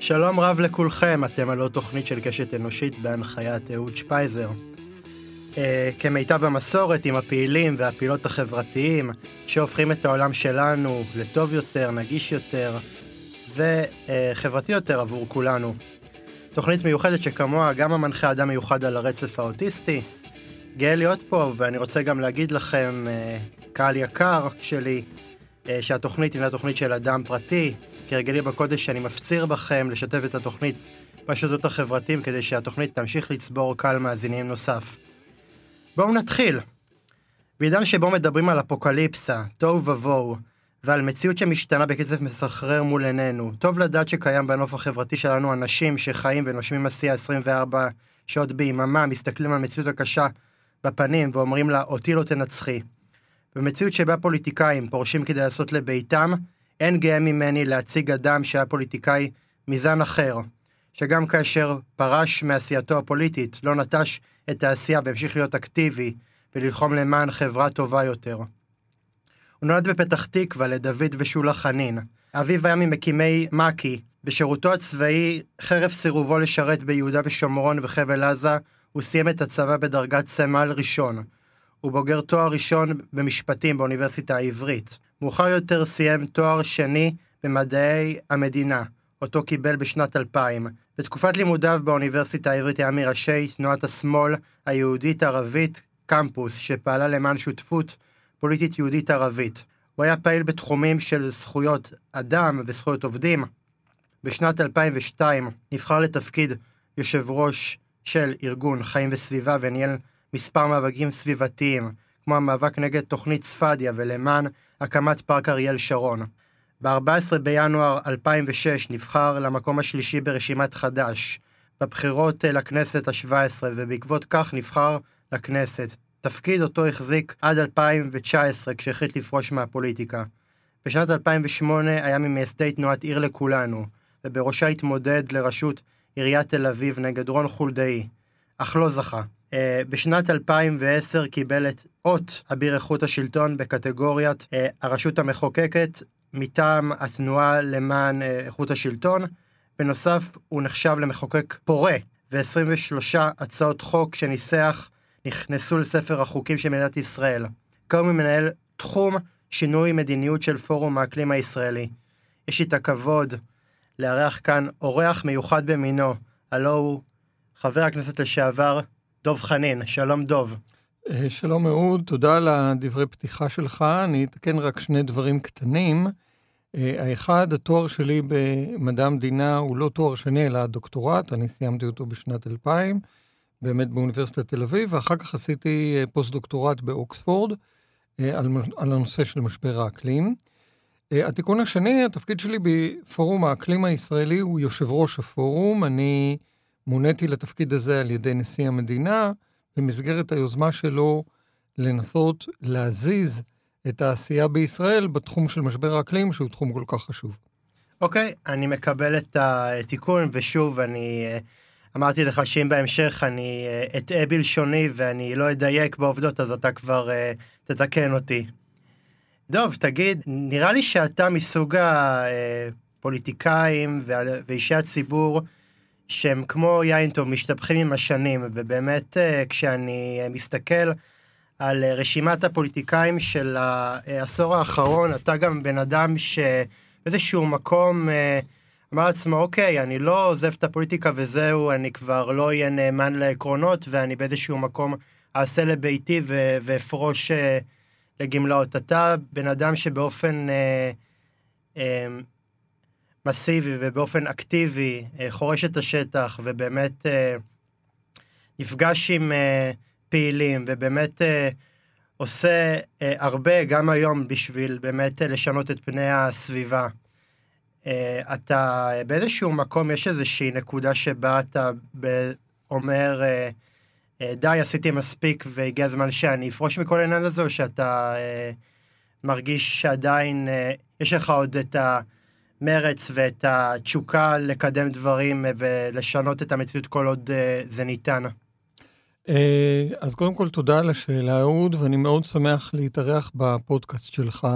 שלום רב לכולכם, אתם על עוד תוכנית של קשת אנושית בהנחיית אהוד שפייזר. Uh, כמיטב המסורת עם הפעילים והפעילות החברתיים שהופכים את העולם שלנו לטוב יותר, נגיש יותר וחברתי יותר עבור כולנו. תוכנית מיוחדת שכמוה גם המנחה אדם מיוחד על הרצף האוטיסטי. גאה להיות פה ואני רוצה גם להגיד לכם, uh, קהל יקר שלי, uh, שהתוכנית הינה תוכנית של אדם פרטי, כהרגלי בקודש אני מפציר בכם לשתף את התוכנית ברשתות החברתיים כדי שהתוכנית תמשיך לצבור קהל מאזינים נוסף. בואו נתחיל. בעידן שבו מדברים על אפוקליפסה, תוהו ובוהו, ועל מציאות שמשתנה בקצב מסחרר מול עינינו, טוב לדעת שקיים בנוף החברתי שלנו אנשים שחיים ונושמים עשייה 24 שעות ביממה, מסתכלים על המציאות הקשה בפנים ואומרים לה, אותי לא תנצחי. במציאות שבה פוליטיקאים פורשים כדי לעשות לביתם, אין גאה ממני להציג אדם שהיה פוליטיקאי מזן אחר, שגם כאשר פרש מעשייתו הפוליטית, לא נטש את העשייה והמשיך להיות אקטיבי וללחום למען חברה טובה יותר. הוא נולד בפתח תקווה לדוד ושולה חנין. אביו היה ממקימי מק"י. בשירותו הצבאי, חרף סירובו לשרת ביהודה ושומרון וחבל עזה, הוא סיים את הצבא בדרגת סמל ראשון. הוא בוגר תואר ראשון במשפטים באוניברסיטה העברית. מאוחר יותר סיים תואר שני במדעי המדינה, אותו קיבל בשנת 2000. בתקופת לימודיו באוניברסיטה העברית היה מראשי תנועת השמאל היהודית-ערבית קמפוס, שפעלה למען שותפות פוליטית יהודית-ערבית. הוא היה פעיל בתחומים של זכויות אדם וזכויות עובדים. בשנת 2002 נבחר לתפקיד יושב ראש של ארגון חיים וסביבה וניהל מספר מאבקים סביבתיים, כמו המאבק נגד תוכנית ספדיה ולמען הקמת פארק אריאל שרון. ב-14 בינואר 2006 נבחר למקום השלישי ברשימת חד"ש, בבחירות אה, לכנסת ה-17, ובעקבות כך נבחר לכנסת, תפקיד אותו החזיק עד 2019 כשהחליט לפרוש מהפוליטיקה. בשנת 2008 היה ממייסדי תנועת עיר לכולנו, ובראשה התמודד לראשות עיריית תל אביב נגד רון חולדאי, אך לא זכה. Uh, בשנת 2010 קיבל את אות אביר איכות השלטון בקטגוריית uh, הרשות המחוקקת מטעם התנועה למען uh, איכות השלטון. בנוסף, הוא נחשב למחוקק פורה, ו-23 הצעות חוק שניסח נכנסו לספר החוקים של מדינת ישראל. כיום הוא מנהל תחום שינוי מדיניות של פורום האקלים הישראלי. יש לי את הכבוד לארח כאן אורח מיוחד במינו, הלו הוא חבר הכנסת לשעבר דב חנין. שלום דב. אה, שלום אהוד, תודה על הדברי פתיחה שלך. אני אתקן רק שני דברים קטנים. אה, האחד, התואר שלי במדע המדינה הוא לא תואר שני, אלא דוקטורט, אני סיימתי אותו בשנת 2000, באמת באוניברסיטת תל אביב, ואחר כך עשיתי אה, פוסט-דוקטורט באוקספורד על, על הנושא של משבר האקלים. התיקון השני, התפקיד שלי בפורום האקלים הישראלי הוא יושב ראש הפורום. אני מוניתי לתפקיד הזה על ידי נשיא המדינה, במסגרת היוזמה שלו לנסות להזיז את העשייה בישראל בתחום של משבר האקלים, שהוא תחום כל כך חשוב. אוקיי, okay, אני מקבל את התיקון, ושוב, אני אה, אמרתי לך שאם בהמשך אני אה, אטעה בלשוני ואני לא אדייק בעובדות, אז אתה כבר uh, תתקן אותי. דוב, תגיד, נראה לי שאתה מסוג הפוליטיקאים ואישי הציבור שהם כמו יין טוב, משתבחים עם השנים, ובאמת אה, כשאני אה, מסתכל על אה, רשימת הפוליטיקאים של העשור האחרון, אתה גם בן אדם שבאיזשהו מקום אמר לעצמו, אוקיי, אני לא עוזב את הפוליטיקה וזהו, אני כבר לא אהיה נאמן לעקרונות, ואני באיזשהו מקום אעשה לביתי ואפרוש לגמלאות. אתה בן אדם שבאופן... מסיבי ובאופן אקטיבי אה, חורש את השטח ובאמת אה, נפגש עם אה, פעילים ובאמת עושה הרבה גם היום בשביל באמת לשנות את פני הסביבה. אתה באיזשהו מקום יש איזושהי נקודה שבה אתה אומר די עשיתי מספיק והגיע הזמן שאני אפרוש מכל העניין הזה או שאתה מרגיש שעדיין יש לך עוד את ה... המרץ ואת התשוקה לקדם דברים ולשנות את המציאות כל עוד אה, זה ניתן. אה, אז קודם כל תודה על השאלה, אהוד, ואני מאוד שמח להתארח בפודקאסט שלך.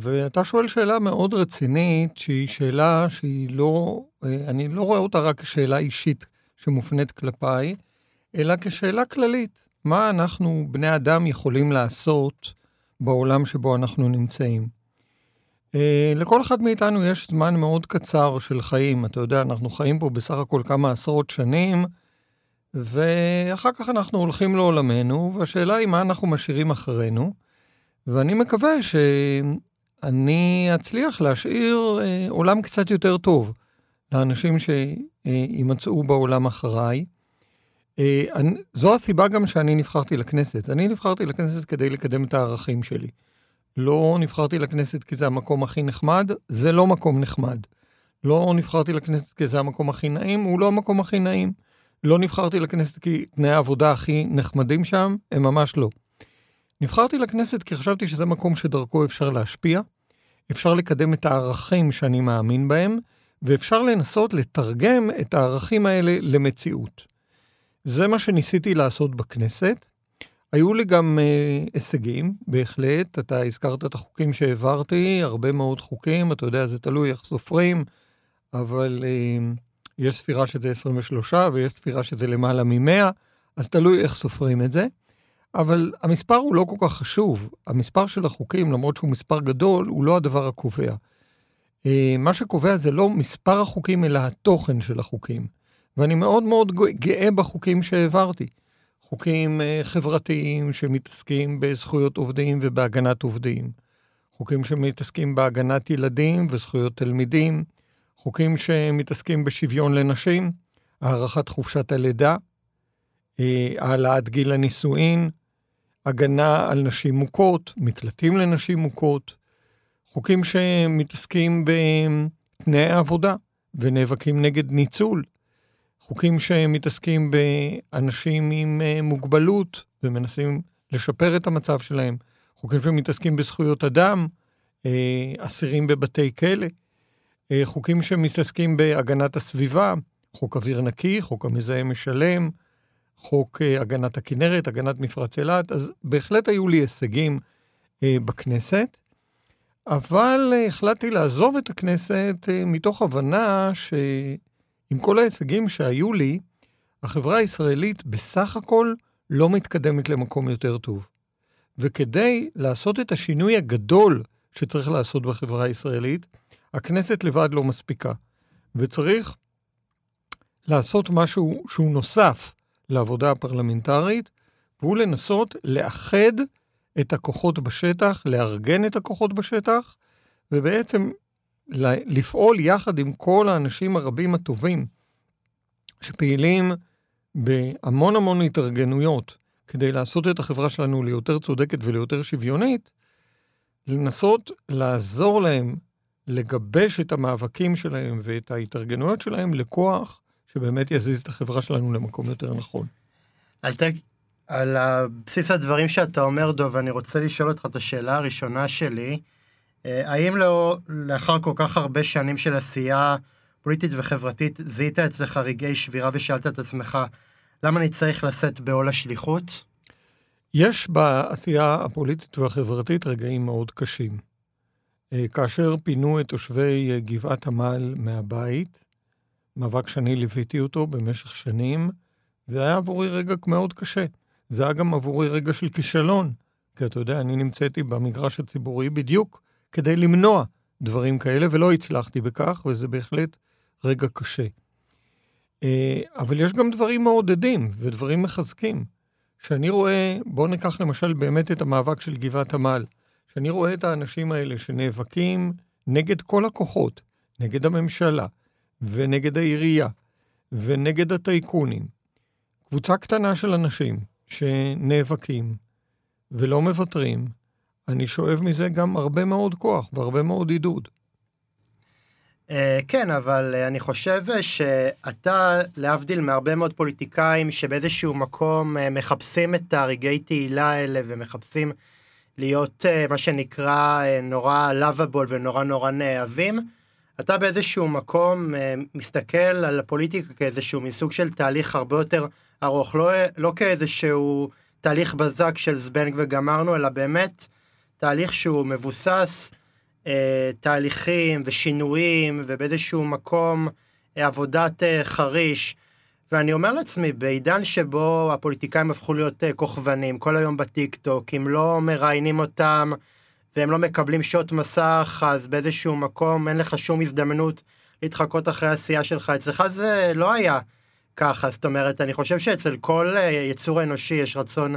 ואתה שואל שאלה מאוד רצינית, שהיא שאלה שהיא לא, אני לא רואה אותה רק כשאלה אישית שמופנית כלפיי, אלא כשאלה כללית. מה אנחנו, בני אדם, יכולים לעשות בעולם שבו אנחנו נמצאים? אה, לכל אחד מאיתנו יש זמן מאוד קצר של חיים. אתה יודע, אנחנו חיים פה בסך הכל כמה עשרות שנים, ואחר כך אנחנו הולכים לעולמנו, והשאלה היא מה אנחנו משאירים אחרינו. ואני מקווה שאני אצליח להשאיר אה, עולם קצת יותר טוב לאנשים שימצאו בעולם אחריי. אה, זו הסיבה גם שאני נבחרתי לכנסת. אני נבחרתי לכנסת כדי לקדם את הערכים שלי. לא נבחרתי לכנסת כי זה המקום הכי נחמד, זה לא מקום נחמד. לא נבחרתי לכנסת כי זה המקום הכי נעים, הוא לא המקום הכי נעים. לא נבחרתי לכנסת כי תנאי העבודה הכי נחמדים שם, הם ממש לא. נבחרתי לכנסת כי חשבתי שזה מקום שדרכו אפשר להשפיע, אפשר לקדם את הערכים שאני מאמין בהם, ואפשר לנסות לתרגם את הערכים האלה למציאות. זה מה שניסיתי לעשות בכנסת. היו לי גם אה, הישגים, בהחלט. אתה הזכרת את החוקים שהעברתי, הרבה מאוד חוקים, אתה יודע, זה תלוי איך סופרים, אבל אה, יש ספירה שזה 23 ויש ספירה שזה למעלה מ-100, אז תלוי איך סופרים את זה. אבל המספר הוא לא כל כך חשוב. המספר של החוקים, למרות שהוא מספר גדול, הוא לא הדבר הקובע. אה, מה שקובע זה לא מספר החוקים, אלא התוכן של החוקים. ואני מאוד מאוד גאה בחוקים שהעברתי. חוקים אה, חברתיים שמתעסקים בזכויות עובדים ובהגנת עובדים. חוקים שמתעסקים בהגנת ילדים וזכויות תלמידים. חוקים שמתעסקים בשוויון לנשים, הארכת חופשת הלידה, אה, העלאת גיל הנישואין, הגנה על נשים מוכות, מקלטים לנשים מוכות, חוקים שמתעסקים בתנאי עבודה ונאבקים נגד ניצול, חוקים שמתעסקים באנשים עם אה, מוגבלות ומנסים לשפר את המצב שלהם, חוקים שמתעסקים בזכויות אדם, אה, אסירים בבתי כלא, אה, חוקים שמתעסקים בהגנת הסביבה, חוק אוויר נקי, חוק המזהם משלם, חוק הגנת הכנרת, הגנת מפרץ אילת, אז בהחלט היו לי הישגים בכנסת, אבל החלטתי לעזוב את הכנסת מתוך הבנה ש... עם כל ההישגים שהיו לי, החברה הישראלית בסך הכל לא מתקדמת למקום יותר טוב. וכדי לעשות את השינוי הגדול שצריך לעשות בחברה הישראלית, הכנסת לבד לא מספיקה. וצריך לעשות משהו שהוא נוסף לעבודה הפרלמנטרית, והוא לנסות לאחד את הכוחות בשטח, לארגן את הכוחות בשטח, ובעצם לפעול יחד עם כל האנשים הרבים הטובים שפעילים בהמון המון התארגנויות כדי לעשות את החברה שלנו ליותר צודקת וליותר שוויונית, לנסות לעזור להם לגבש את המאבקים שלהם ואת ההתארגנויות שלהם לכוח שבאמת יזיז את החברה שלנו למקום יותר נכון. על, ת... על בסיס הדברים שאתה אומר, דוב, אני רוצה לשאול אותך את השאלה הראשונה שלי. אה, האם לא, לאחר כל כך הרבה שנים של עשייה פוליטית וחברתית, זיהית אצלך רגעי שבירה ושאלת את עצמך, למה אני צריך לשאת בעול השליחות? יש בעשייה הפוליטית והחברתית רגעים מאוד קשים. אה, כאשר פינו את תושבי אה, גבעת עמל מהבית, מאבק שאני ליוויתי אותו במשך שנים, זה היה עבורי רגע מאוד קשה. זה היה גם עבורי רגע של כישלון, כי אתה יודע, אני נמצאתי במגרש הציבורי בדיוק כדי למנוע דברים כאלה, ולא הצלחתי בכך, וזה בהחלט רגע קשה. אה, אבל יש גם דברים מעודדים ודברים מחזקים. שאני רואה, בואו ניקח למשל באמת את המאבק של גבעת עמל, שאני רואה את האנשים האלה שנאבקים נגד כל הכוחות, נגד הממשלה, ונגד העירייה, ונגד הטייקונים. קבוצה קטנה של אנשים שנאבקים ולא מוותרים, אני שואב מזה גם הרבה מאוד כוח והרבה מאוד עידוד. Uh, כן, אבל uh, אני חושב שאתה, להבדיל מהרבה מאוד פוליטיקאים שבאיזשהו מקום מחפשים את הרגעי תהילה האלה ומחפשים להיות מה שנקרא נורא לאביבול ונורא נורא נאהבים, אתה באיזשהו מקום מסתכל על הפוליטיקה כאיזשהו מסוג של תהליך הרבה יותר ארוך, לא, לא כאיזשהו תהליך בזק של זבנג וגמרנו, אלא באמת תהליך שהוא מבוסס אה, תהליכים ושינויים ובאיזשהו מקום אה, עבודת אה, חריש. ואני אומר לעצמי, בעידן שבו הפוליטיקאים הפכו להיות אה, כוכבנים, כל היום בטיק טוק, אם לא מראיינים אותם והם לא מקבלים שעות מסך, אז באיזשהו מקום אין לך שום הזדמנות להתחקות אחרי העשייה שלך. אצלך זה לא היה ככה, זאת אומרת, אני חושב שאצל כל אה, יצור אנושי יש רצון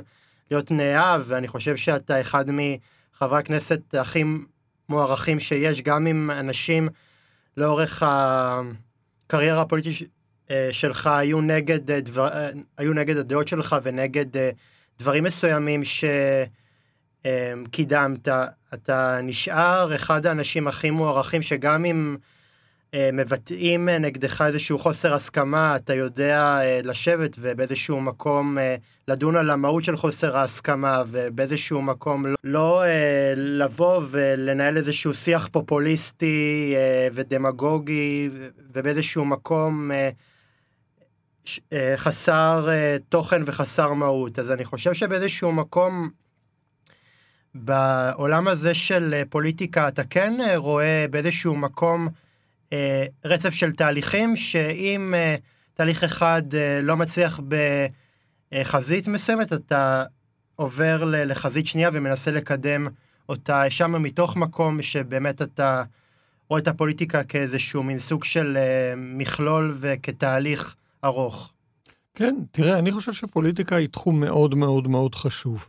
להיות נאהב, ואני חושב שאתה אחד מחברי הכנסת הכי מוערכים שיש, גם אם אנשים לאורך הקריירה הפוליטית אה, שלך היו נגד, אה, דבר, היו נגד הדעות שלך ונגד דברים מסוימים שקידמת, אתה נשאר אחד האנשים הכי מוערכים שגם אם אה, מבטאים אה, נגדך איזשהו חוסר הסכמה, אתה יודע אה, לשבת ובאיזשהו מקום לדון על המהות של חוסר ההסכמה ובאיזשהו מקום לא, לא לבוא ולנהל איזשהו שיח פופוליסטי ודמגוגי ובאיזשהו מקום חסר תוכן וחסר מהות. אז אני חושב שבאיזשהו מקום בעולם הזה של פוליטיקה אתה כן רואה באיזשהו מקום אה, רצף של תהליכים, שאם אה, תהליך אחד אה, לא מצליח בחזית מסוימת, אתה עובר לחזית שנייה ומנסה לקדם אותה שם מתוך מקום שבאמת אתה רואה את הפוליטיקה כאיזשהו מין סוג של מכלול וכתהליך ארוך. כן, תראה, אני חושב שפוליטיקה היא תחום מאוד מאוד מאוד חשוב.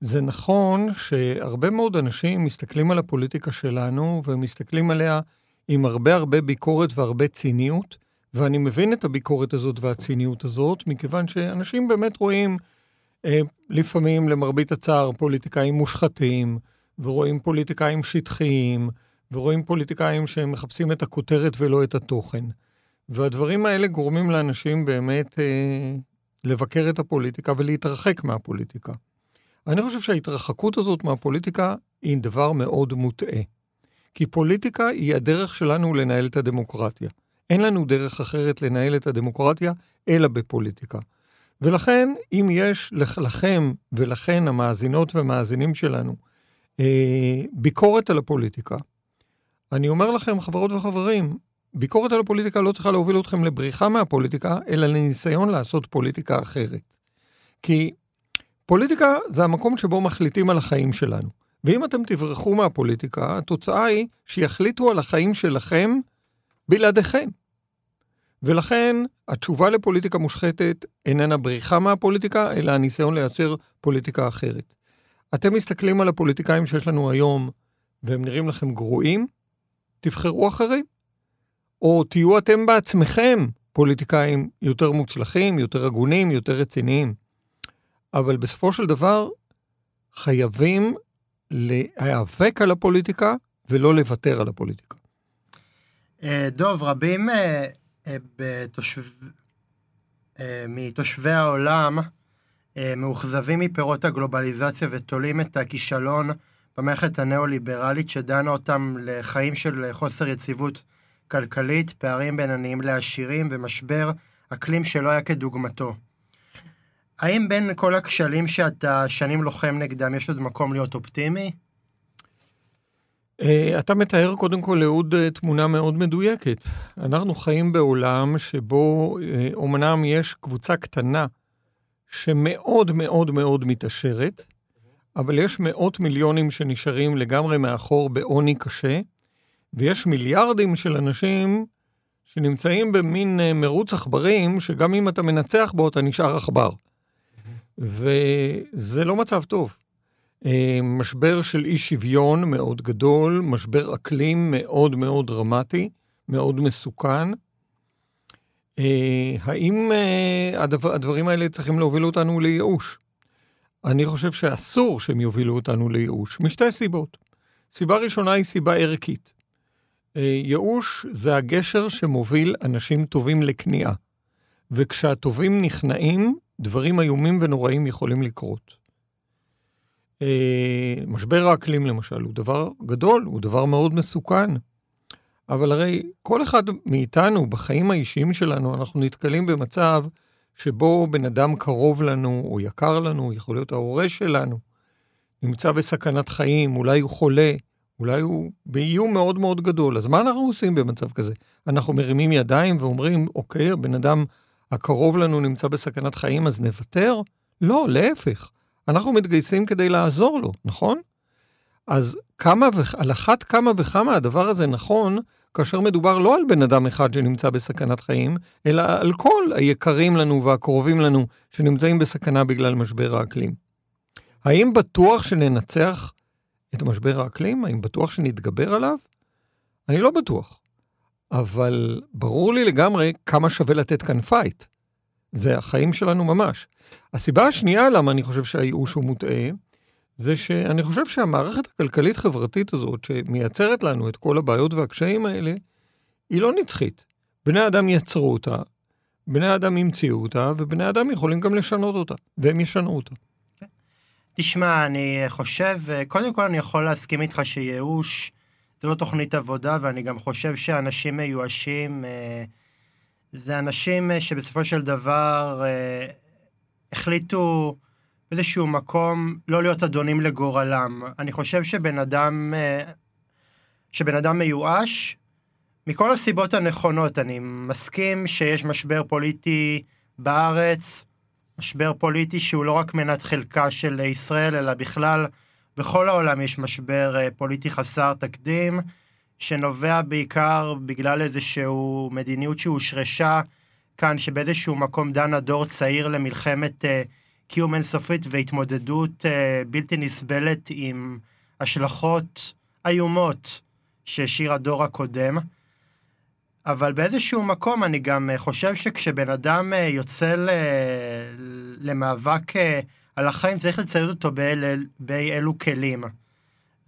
זה נכון שהרבה מאוד אנשים מסתכלים על הפוליטיקה שלנו ומסתכלים עליה עם הרבה הרבה ביקורת והרבה ציניות, ואני מבין את הביקורת הזאת והציניות הזאת, מכיוון שאנשים באמת רואים אה, לפעמים, למרבית הצער, פוליטיקאים מושחתים, ורואים פוליטיקאים שטחיים, ורואים פוליטיקאים שמחפשים את הכותרת ולא את התוכן. והדברים האלה גורמים לאנשים באמת אה, לבקר את הפוליטיקה ולהתרחק מהפוליטיקה. אני חושב שההתרחקות הזאת מהפוליטיקה היא דבר מאוד מוטעה. כי פוליטיקה היא הדרך שלנו לנהל את הדמוקרטיה. אין לנו דרך אחרת לנהל את הדמוקרטיה, אלא בפוליטיקה. ולכן, אם יש לכם ולכן המאזינות והמאזינים שלנו אה, ביקורת על הפוליטיקה, אני אומר לכם, חברות וחברים, ביקורת על הפוליטיקה לא צריכה להוביל אתכם לבריחה מהפוליטיקה, אלא לניסיון לעשות פוליטיקה אחרת. כי פוליטיקה זה המקום שבו מחליטים על החיים שלנו. ואם אתם תברחו מהפוליטיקה, התוצאה היא שיחליטו על החיים שלכם בלעדיכם. ולכן התשובה לפוליטיקה מושחתת איננה בריחה מהפוליטיקה, אלא הניסיון לייצר פוליטיקה אחרת. אתם מסתכלים על הפוליטיקאים שיש לנו היום, והם נראים לכם גרועים, תבחרו אחרים. או תהיו אתם בעצמכם פוליטיקאים יותר מוצלחים, יותר הגונים, יותר רציניים. אבל בסופו של דבר, חייבים להיאבק על הפוליטיקה ולא לוותר על הפוליטיקה. אה, דוב, רבים אה, אה. מתושבי העולם מאוכזבים מפירות הגלובליזציה ותולים את הכישלון במערכת הניאו-ליברלית שדנה אותם לחיים של חוסר יציבות כלכלית, פערים בין עניים לעשירים ומשבר אקלים שלא היה כדוגמתו. האם בין כל הכשלים שאתה שנים לוחם נגדם, יש עוד מקום להיות אופטימי? אה, אתה מתאר קודם כל, אהוד, אה, תמונה מאוד מדויקת. אנחנו חיים בעולם שבו אומנם אה, יש קבוצה קטנה שמאוד מאוד מאוד מתעשרת, אבל יש מאות מיליונים שנשארים לגמרי מאחור בעוני קשה, ויש מיליארדים של אנשים שנמצאים במין מרוץ עכברים, שגם אם אתה מנצח בו, אתה נשאר עכבר. וזה לא מצב טוב. אה, משבר של אי שוויון מאוד גדול, משבר אקלים מאוד מאוד דרמטי, מאוד מסוכן. אה, האם אה, הדבר, הדברים האלה צריכים להוביל אותנו לייאוש? אני חושב שאסור שהם יובילו אותנו לייאוש, משתי סיבות. סיבה ראשונה היא סיבה ערכית. ייאוש זה הגשר שמוביל אנשים טובים לכניעה. וכשהטובים נכנעים, דברים איומים ונוראים יכולים לקרות. אה, משבר האקלים למשל הוא דבר גדול, הוא דבר מאוד מסוכן. אבל הרי כל אחד מאיתנו בחיים האישיים שלנו, אנחנו נתקלים במצב שבו בן אדם קרוב לנו או יקר לנו, יכול להיות ההורה שלנו, נמצא בסכנת חיים, אולי הוא חולה, אולי הוא באיום מאוד מאוד גדול. אז מה אנחנו עושים במצב כזה? אנחנו מרימים ידיים ואומרים, אוקיי, הבן אדם הקרוב לנו נמצא בסכנת חיים, אז נוותר? לא, להפך. אנחנו מתגייסים כדי לעזור לו, נכון? אז כמה ו... על אחת כמה וכמה הדבר הזה נכון, כאשר מדובר לא על בן אדם אחד שנמצא בסכנת חיים, אלא על כל היקרים לנו והקרובים לנו שנמצאים בסכנה בגלל משבר האקלים. האם בטוח שננצח את משבר האקלים? האם בטוח שנתגבר עליו? אני לא בטוח. אבל ברור לי לגמרי כמה שווה לתת כאן פייט. זה החיים שלנו ממש. הסיבה השנייה למה אני חושב שהייאוש הוא מוטעה, זה שאני חושב שהמערכת הכלכלית-חברתית הזאת, שמייצרת לנו את כל הבעיות והקשיים האלה, היא לא נצחית. בני אדם יצרו אותה, בני אדם המציאו אותה, ובני אדם יכולים גם לשנות אותה, והם ישנו אותה. תשמע, אני חושב, קודם כל אני יכול להסכים איתך שייאוש זה לא תוכנית עבודה, ואני גם חושב שאנשים מיואשים אה, זה אנשים אה, שבסופו של דבר אה, החליטו באיזשהו מקום לא להיות אדונים לגורלם. אני חושב שבן אדם, שבן אדם מיואש, מכל הסיבות הנכונות, אני מסכים שיש משבר פוליטי בארץ, משבר פוליטי שהוא לא רק מנת חלקה של ישראל, אלא בכלל בכל העולם יש משבר אה, פוליטי חסר תקדים, שנובע בעיקר בגלל איזושהי מדיניות שהושרשה כאן, שבאיזשהו מקום דנה דור צעיר למלחמת uh, קיום אינסופית והתמודדות uh, בלתי נסבלת עם השלכות איומות שהשאיר הדור הקודם. אבל באיזשהו מקום אני גם חושב שכשבן אדם יוצא למאבק על החיים צריך לצייד אותו באל, באילו כלים.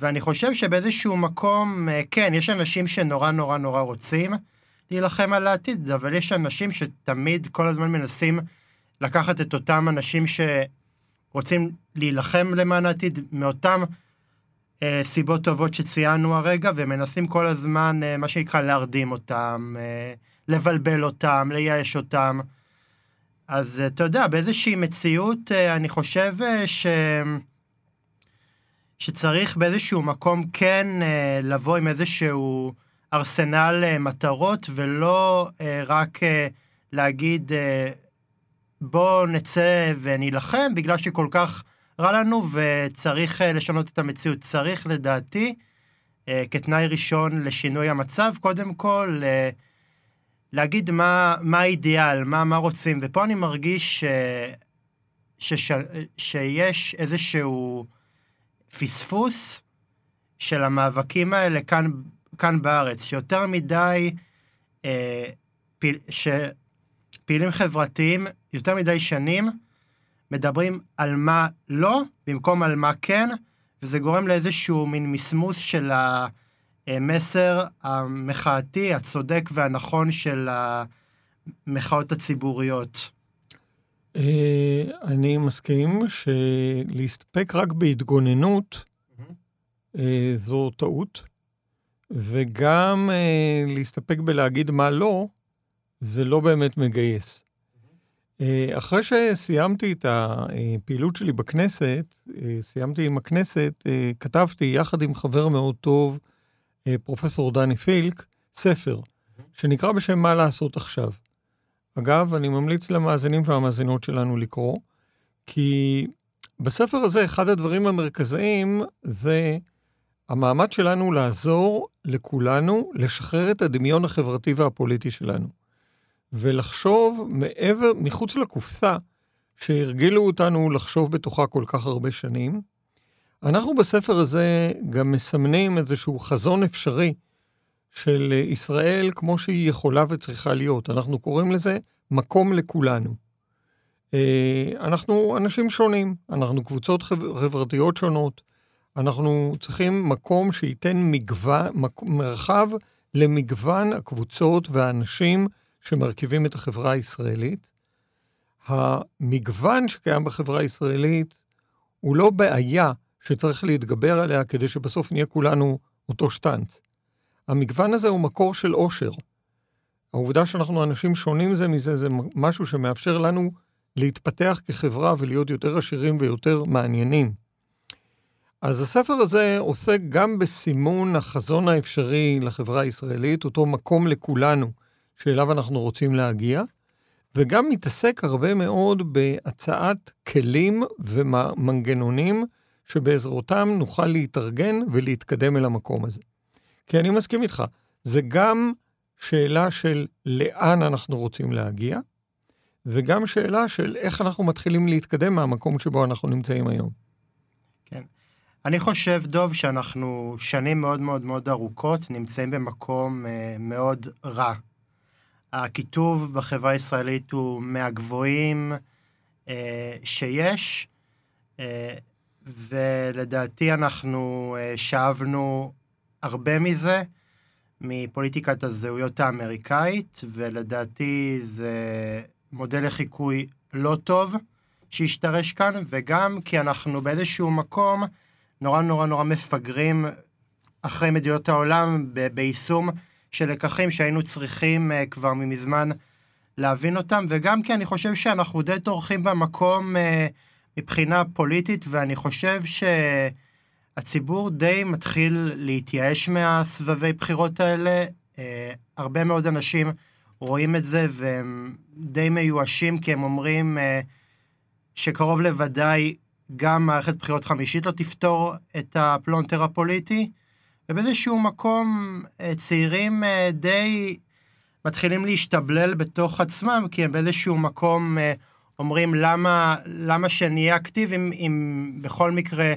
ואני חושב שבאיזשהו מקום, אה, כן, יש אנשים שנורא נורא נורא רוצים להילחם על העתיד, אבל יש אנשים שתמיד כל הזמן מנסים לקחת את אותם אנשים שרוצים להילחם למען העתיד, מאותם אה, סיבות טובות שציינו הרגע, ומנסים כל הזמן, אה, מה שנקרא, להרדים אותם, אה, לבלבל אותם, לייאש אותם. אז אתה יודע, באיזושהי מציאות, אה, אני חושב אה, ש... שצריך באיזשהו מקום כן אה, לבוא עם איזשהו ארסנל מטרות, ולא רק להגיד בואו נצא ונילחם בגלל שכל כך רע לנו וצריך לשנות את המציאות. צריך לדעתי, כתנאי ראשון לשינוי המצב, קודם כל, להגיד מה, מה האידיאל, מה, מה רוצים, ופה אני מרגיש ש, שש, שיש איזשהו פספוס של המאבקים האלה כאן, כאן בארץ, שיותר מדי, אה, פיל, שפעילים חברתיים יותר מדי שנים מדברים על מה לא, במקום על מה כן, וזה גורם לאיזשהו מין מסמוס של ה... המסר המחאתי, הצודק והנכון של המחאות הציבוריות. אה, אני מסכים שלהסתפק רק בהתגוננות אה, זו טעות, וגם אה, להסתפק בלהגיד מה לא, זה לא באמת מגייס. אחרי שסיימתי את הפעילות שלי בכנסת, סיימתי עם הכנסת, כתבתי יחד עם חבר מאוד טוב, אה, פרופסור דני פילק, ספר, שנקרא בשם מה לעשות עכשיו. אגב, אני ממליץ למאזינים והמאזינות שלנו לקרוא, כי בספר הזה אחד הדברים המרכזיים זה המאמץ שלנו לעזור לכולנו לשחרר את הדמיון החברתי והפוליטי שלנו, ולחשוב מעבר, מחוץ לקופסה שהרגילו אותנו לחשוב בתוכה כל כך הרבה שנים, אנחנו בספר הזה גם מסמנים איזשהו חזון אפשרי של ישראל כמו שהיא יכולה וצריכה להיות. אנחנו קוראים לזה מקום לכולנו. אה, אנחנו אנשים שונים, אנחנו קבוצות חברתיות שונות, אנחנו צריכים מקום שייתן מגוון, מרחב למגוון הקבוצות והאנשים שמרכיבים את החברה הישראלית. המגוון שקיים בחברה הישראלית הוא לא בעיה שצריך להתגבר עליה כדי שבסוף נהיה כולנו אותו שטנץ. המגוון הזה הוא מקור של אושר. העובדה שאנחנו אנשים שונים זה מזה, זה משהו שמאפשר לנו להתפתח כחברה ולהיות יותר עשירים ויותר מעניינים. אז הספר הזה עוסק גם בסימון החזון האפשרי לחברה הישראלית, אותו מקום לכולנו שאליו אנחנו רוצים להגיע, וגם מתעסק הרבה מאוד בהצעת כלים ומנגנונים שבעזרותם נוכל להתארגן ולהתקדם אל המקום הזה. כי אני מסכים איתך, זה גם שאלה של לאן אנחנו רוצים להגיע, וגם שאלה של איך אנחנו מתחילים להתקדם מהמקום שבו אנחנו נמצאים היום. כן. אני חושב, דוב, שאנחנו שנים מאוד מאוד מאוד ארוכות נמצאים במקום אה, מאוד רע. הקיטוב בחברה הישראלית הוא מהגבוהים אה, שיש, אה, ולדעתי אנחנו אה, שאבנו הרבה מזה מפוליטיקת הזהויות האמריקאית, ולדעתי זה מודל לחיקוי לא טוב שהשתרש כאן, וגם כי אנחנו באיזשהו מקום נורא נורא נורא מפגרים אחרי מדינות העולם ביישום של לקחים שהיינו צריכים uh, כבר ממזמן להבין אותם, וגם כי אני חושב שאנחנו די דורכים במקום uh, מבחינה פוליטית, ואני חושב שהציבור די מתחיל להתייאש מהסבבי בחירות האלה. Uh, הרבה מאוד אנשים רואים את זה והם די מיואשים, כי הם אומרים uh, שקרוב לוודאי גם מערכת בחירות חמישית לא תפתור את הפלונטר הפוליטי. ובאיזשהו מקום אה, צעירים אה, די מתחילים להשתבלל בתוך עצמם, כי הם באיזשהו מקום אה, אומרים למה, למה שנהיה אקטיביים אם בכל מקרה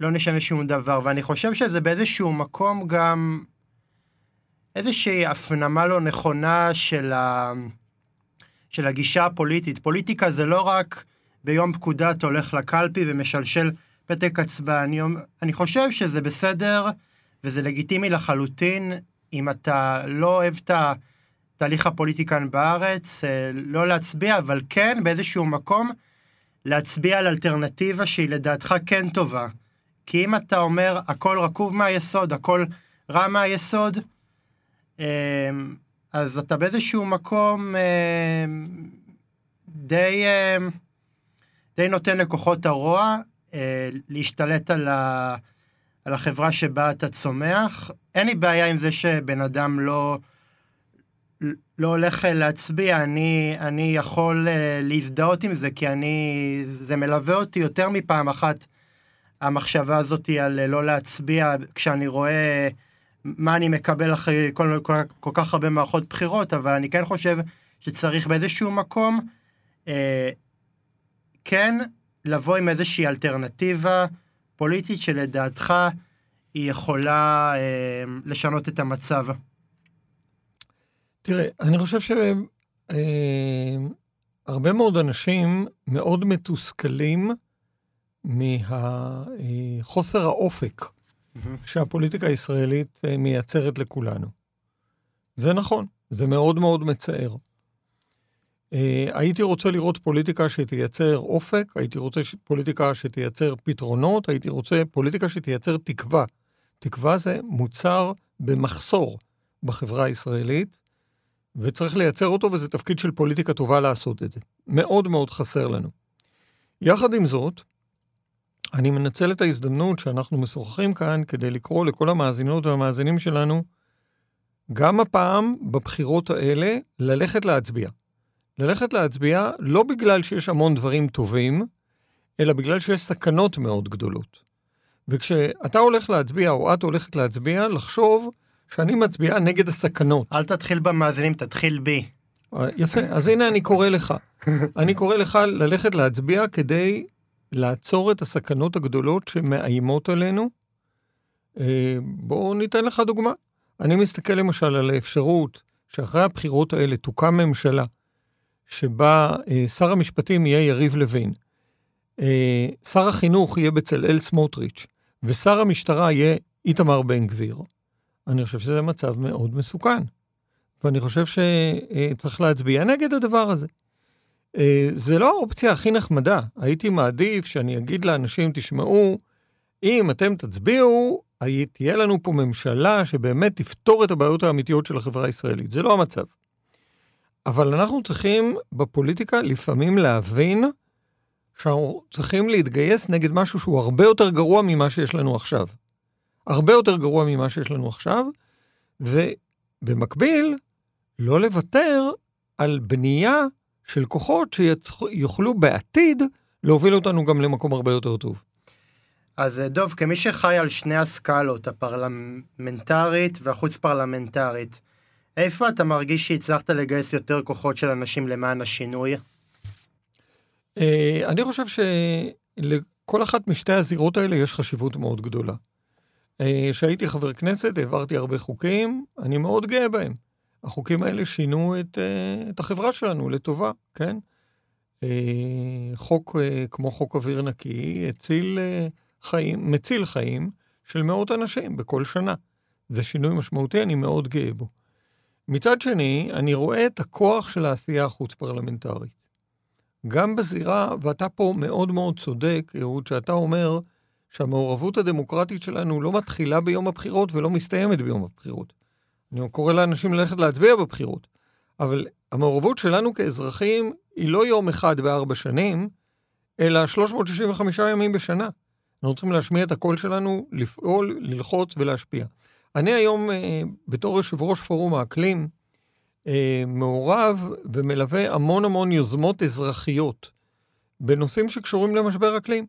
לא נשנה שום דבר. ואני חושב שזה באיזשהו מקום גם איזושהי הפנמה לא נכונה של, ה... של הגישה הפוליטית. פוליטיקה זה לא רק ביום פקודה אתה הולך לקלפי ומשלשל פתק הצבעה. אני, אני חושב שזה בסדר וזה לגיטימי לחלוטין אם אתה לא אוהב את התהליך הפוליטי כאן בארץ, אה, לא להצביע, אבל כן באיזשהו מקום להצביע על אלטרנטיבה שהיא לדעתך כן טובה. כי אם אתה אומר הכל רקוב מהיסוד, הכל רע מהיסוד, אה, אז אתה באיזשהו מקום אה, די, די נותן לכוחות הרוע להשתלט על ה... על החברה שבה אתה צומח. אין לי בעיה עם זה שבן אדם לא, לא הולך להצביע, אני, אני יכול אה, להזדהות עם זה, כי אני, זה מלווה אותי יותר מפעם אחת, המחשבה הזאת על אה, לא להצביע, כשאני רואה מה אני מקבל אחרי כל, כל, כל כך הרבה מערכות בחירות, אבל אני כן חושב שצריך באיזשהו מקום, אה, כן, לבוא עם איזושהי אלטרנטיבה, פוליטית שלדעתך היא יכולה אה, לשנות את המצב? תראה, אני חושב שהרבה אה, מאוד אנשים מאוד מתוסכלים מחוסר האופק. שהפוליטיקה הישראלית אה, מייצרת לכולנו. זה נכון, זה מאוד מאוד מצער. אה, הייתי רוצה לראות פוליטיקה שתייצר אופק, הייתי רוצה פוליטיקה שתייצר פתרונות, הייתי רוצה פוליטיקה שתייצר תקווה. תקווה זה מוצר במחסור בחברה הישראלית, וצריך לייצר אותו, וזה תפקיד של פוליטיקה טובה לעשות את זה. מאוד מאוד חסר לנו. יחד עם זאת, אני מנצל את ההזדמנות שאנחנו משוחחים כאן כדי לקרוא לכל המאזינות והמאזינים שלנו, גם הפעם, בבחירות האלה, ללכת להצביע. ללכת להצביע לא בגלל שיש המון דברים טובים, אלא בגלל שיש סכנות מאוד גדולות. וכשאתה הולך להצביע, או את הולכת להצביע, לחשוב שאני מצביעה נגד הסכנות. אל תתחיל במאזינים, תתחיל בי. אה, יפה, אז הנה אני קורא לך. אני קורא לך ללכת להצביע כדי לעצור את הסכנות הגדולות שמאיימות עלינו. אה, בואו ניתן לך דוגמה. אני מסתכל למשל על האפשרות שאחרי הבחירות האלה תוקם ממשלה שבה אה, שר המשפטים יהיה יריב לוין, שר החינוך יהיה בצלאל סמוטריץ', ושר המשטרה יהיה איתמר בן גביר, אני חושב שזה מצב מאוד מסוכן. ואני חושב שצריך להצביע נגד הדבר הזה. אה, זה לא האופציה הכי נחמדה. הייתי מעדיף שאני אגיד לאנשים, תשמעו, אם אתם תצביעו, תהיה לנו פה ממשלה שבאמת תפתור את הבעיות האמיתיות של החברה הישראלית. זה לא המצב. אבל אנחנו צריכים בפוליטיקה לפעמים להבין שאנחנו צריכים להתגייס נגד משהו שהוא הרבה יותר גרוע ממה שיש לנו עכשיו. הרבה יותר גרוע ממה שיש לנו עכשיו, ובמקביל, לא לוותר על בנייה של כוחות שיוכלו בעתיד להוביל אותנו גם למקום הרבה יותר טוב. אז אה, דוב, כמי שחי על שני הסקלות, הפרלמנטרית והחוץ פרלמנטרית, איפה אתה מרגיש שהצלחת לגייס יותר כוחות של אנשים למען השינוי? אה, אני חושב שלכל אחת משתי הזירות האלה יש חשיבות מאוד גדולה. אה, כשהייתי חבר כנסת העברתי הרבה חוקים, אני מאוד גאה בהם. החוקים האלה שינו את, את החברה שלנו לטובה, כן? חוק כמו חוק אוויר נקי הציל חיים, מציל חיים של מאות אנשים בכל שנה. זה שינוי משמעותי, אני מאוד גאה בו. מצד שני, אני רואה את הכוח של העשייה החוץ-פרלמנטרית. גם בזירה, ואתה פה מאוד מאוד צודק, אהוד, שאתה אומר שהמעורבות הדמוקרטית שלנו לא מתחילה ביום הבחירות ולא מסתיימת ביום הבחירות. אני קורא לאנשים ללכת להצביע בבחירות, אבל המעורבות שלנו כאזרחים היא לא יום אחד בארבע שנים, אלא 365 ימים בשנה. אנחנו צריכים להשמיע את הקול שלנו, לפעול, ללחוץ ולהשפיע. אני היום, אה, בתור יושב ראש פורום האקלים, אה, מעורב ומלווה המון המון יוזמות אזרחיות בנושאים שקשורים למשבר אקלים.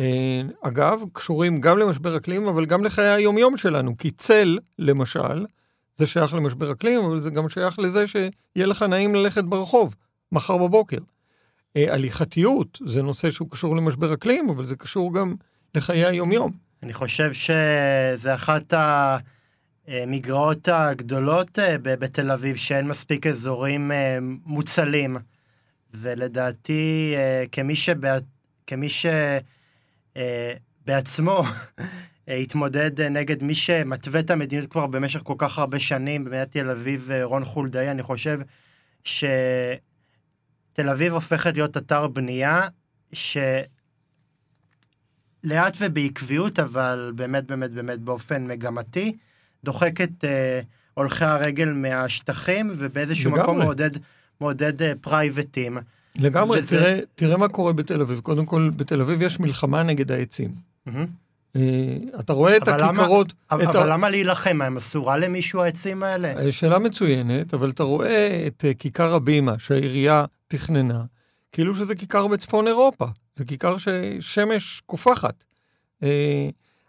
אה, אגב, קשורים גם למשבר אקלים, אבל גם לחיי היומיום שלנו, כי צל, למשל, זה שייך למשבר אקלים, אבל זה גם שייך לזה שיהיה לך נעים ללכת ברחוב מחר בבוקר. אה, הליכתיות זה נושא שהוא קשור למשבר אקלים, אבל זה קשור גם לחיי היומיום. אני חושב שזה אחת המגרעות הגדולות אה, בתל אביב, שאין מספיק אזורים מוצלים. ולדעתי, כמי, שבע... כמי שבעצמו התמודד נגד מי שמתווה את המדיניות כבר במשך כל כך הרבה שנים, במדינת תל אביב, רון חולדאי, אני חושב ש... תל אביב הופכת להיות אתר בנייה שלאט ובעקביות, אבל באמת באמת באמת באופן מגמתי, דוחקת אה, הולכי הרגל מהשטחים ובאיזשהו. מקום מעודד, מעודד אה, פרייבטים. לגמרי, וזה... תראה, תראה מה קורה בתל אביב. קודם כל, בתל אביב יש מלחמה נגד העצים. Mm-hmm. אתה רואה את הכיכרות... למה, אבל ה... למה להילחם? הם אסורה למישהו העצים האלה? אה, שאלה מצוינת, אבל אתה רואה את אה, כיכר הבימה שהעירייה תכננה, כאילו שזה כיכר בצפון אירופה, זה כיכר ששמש קופחת.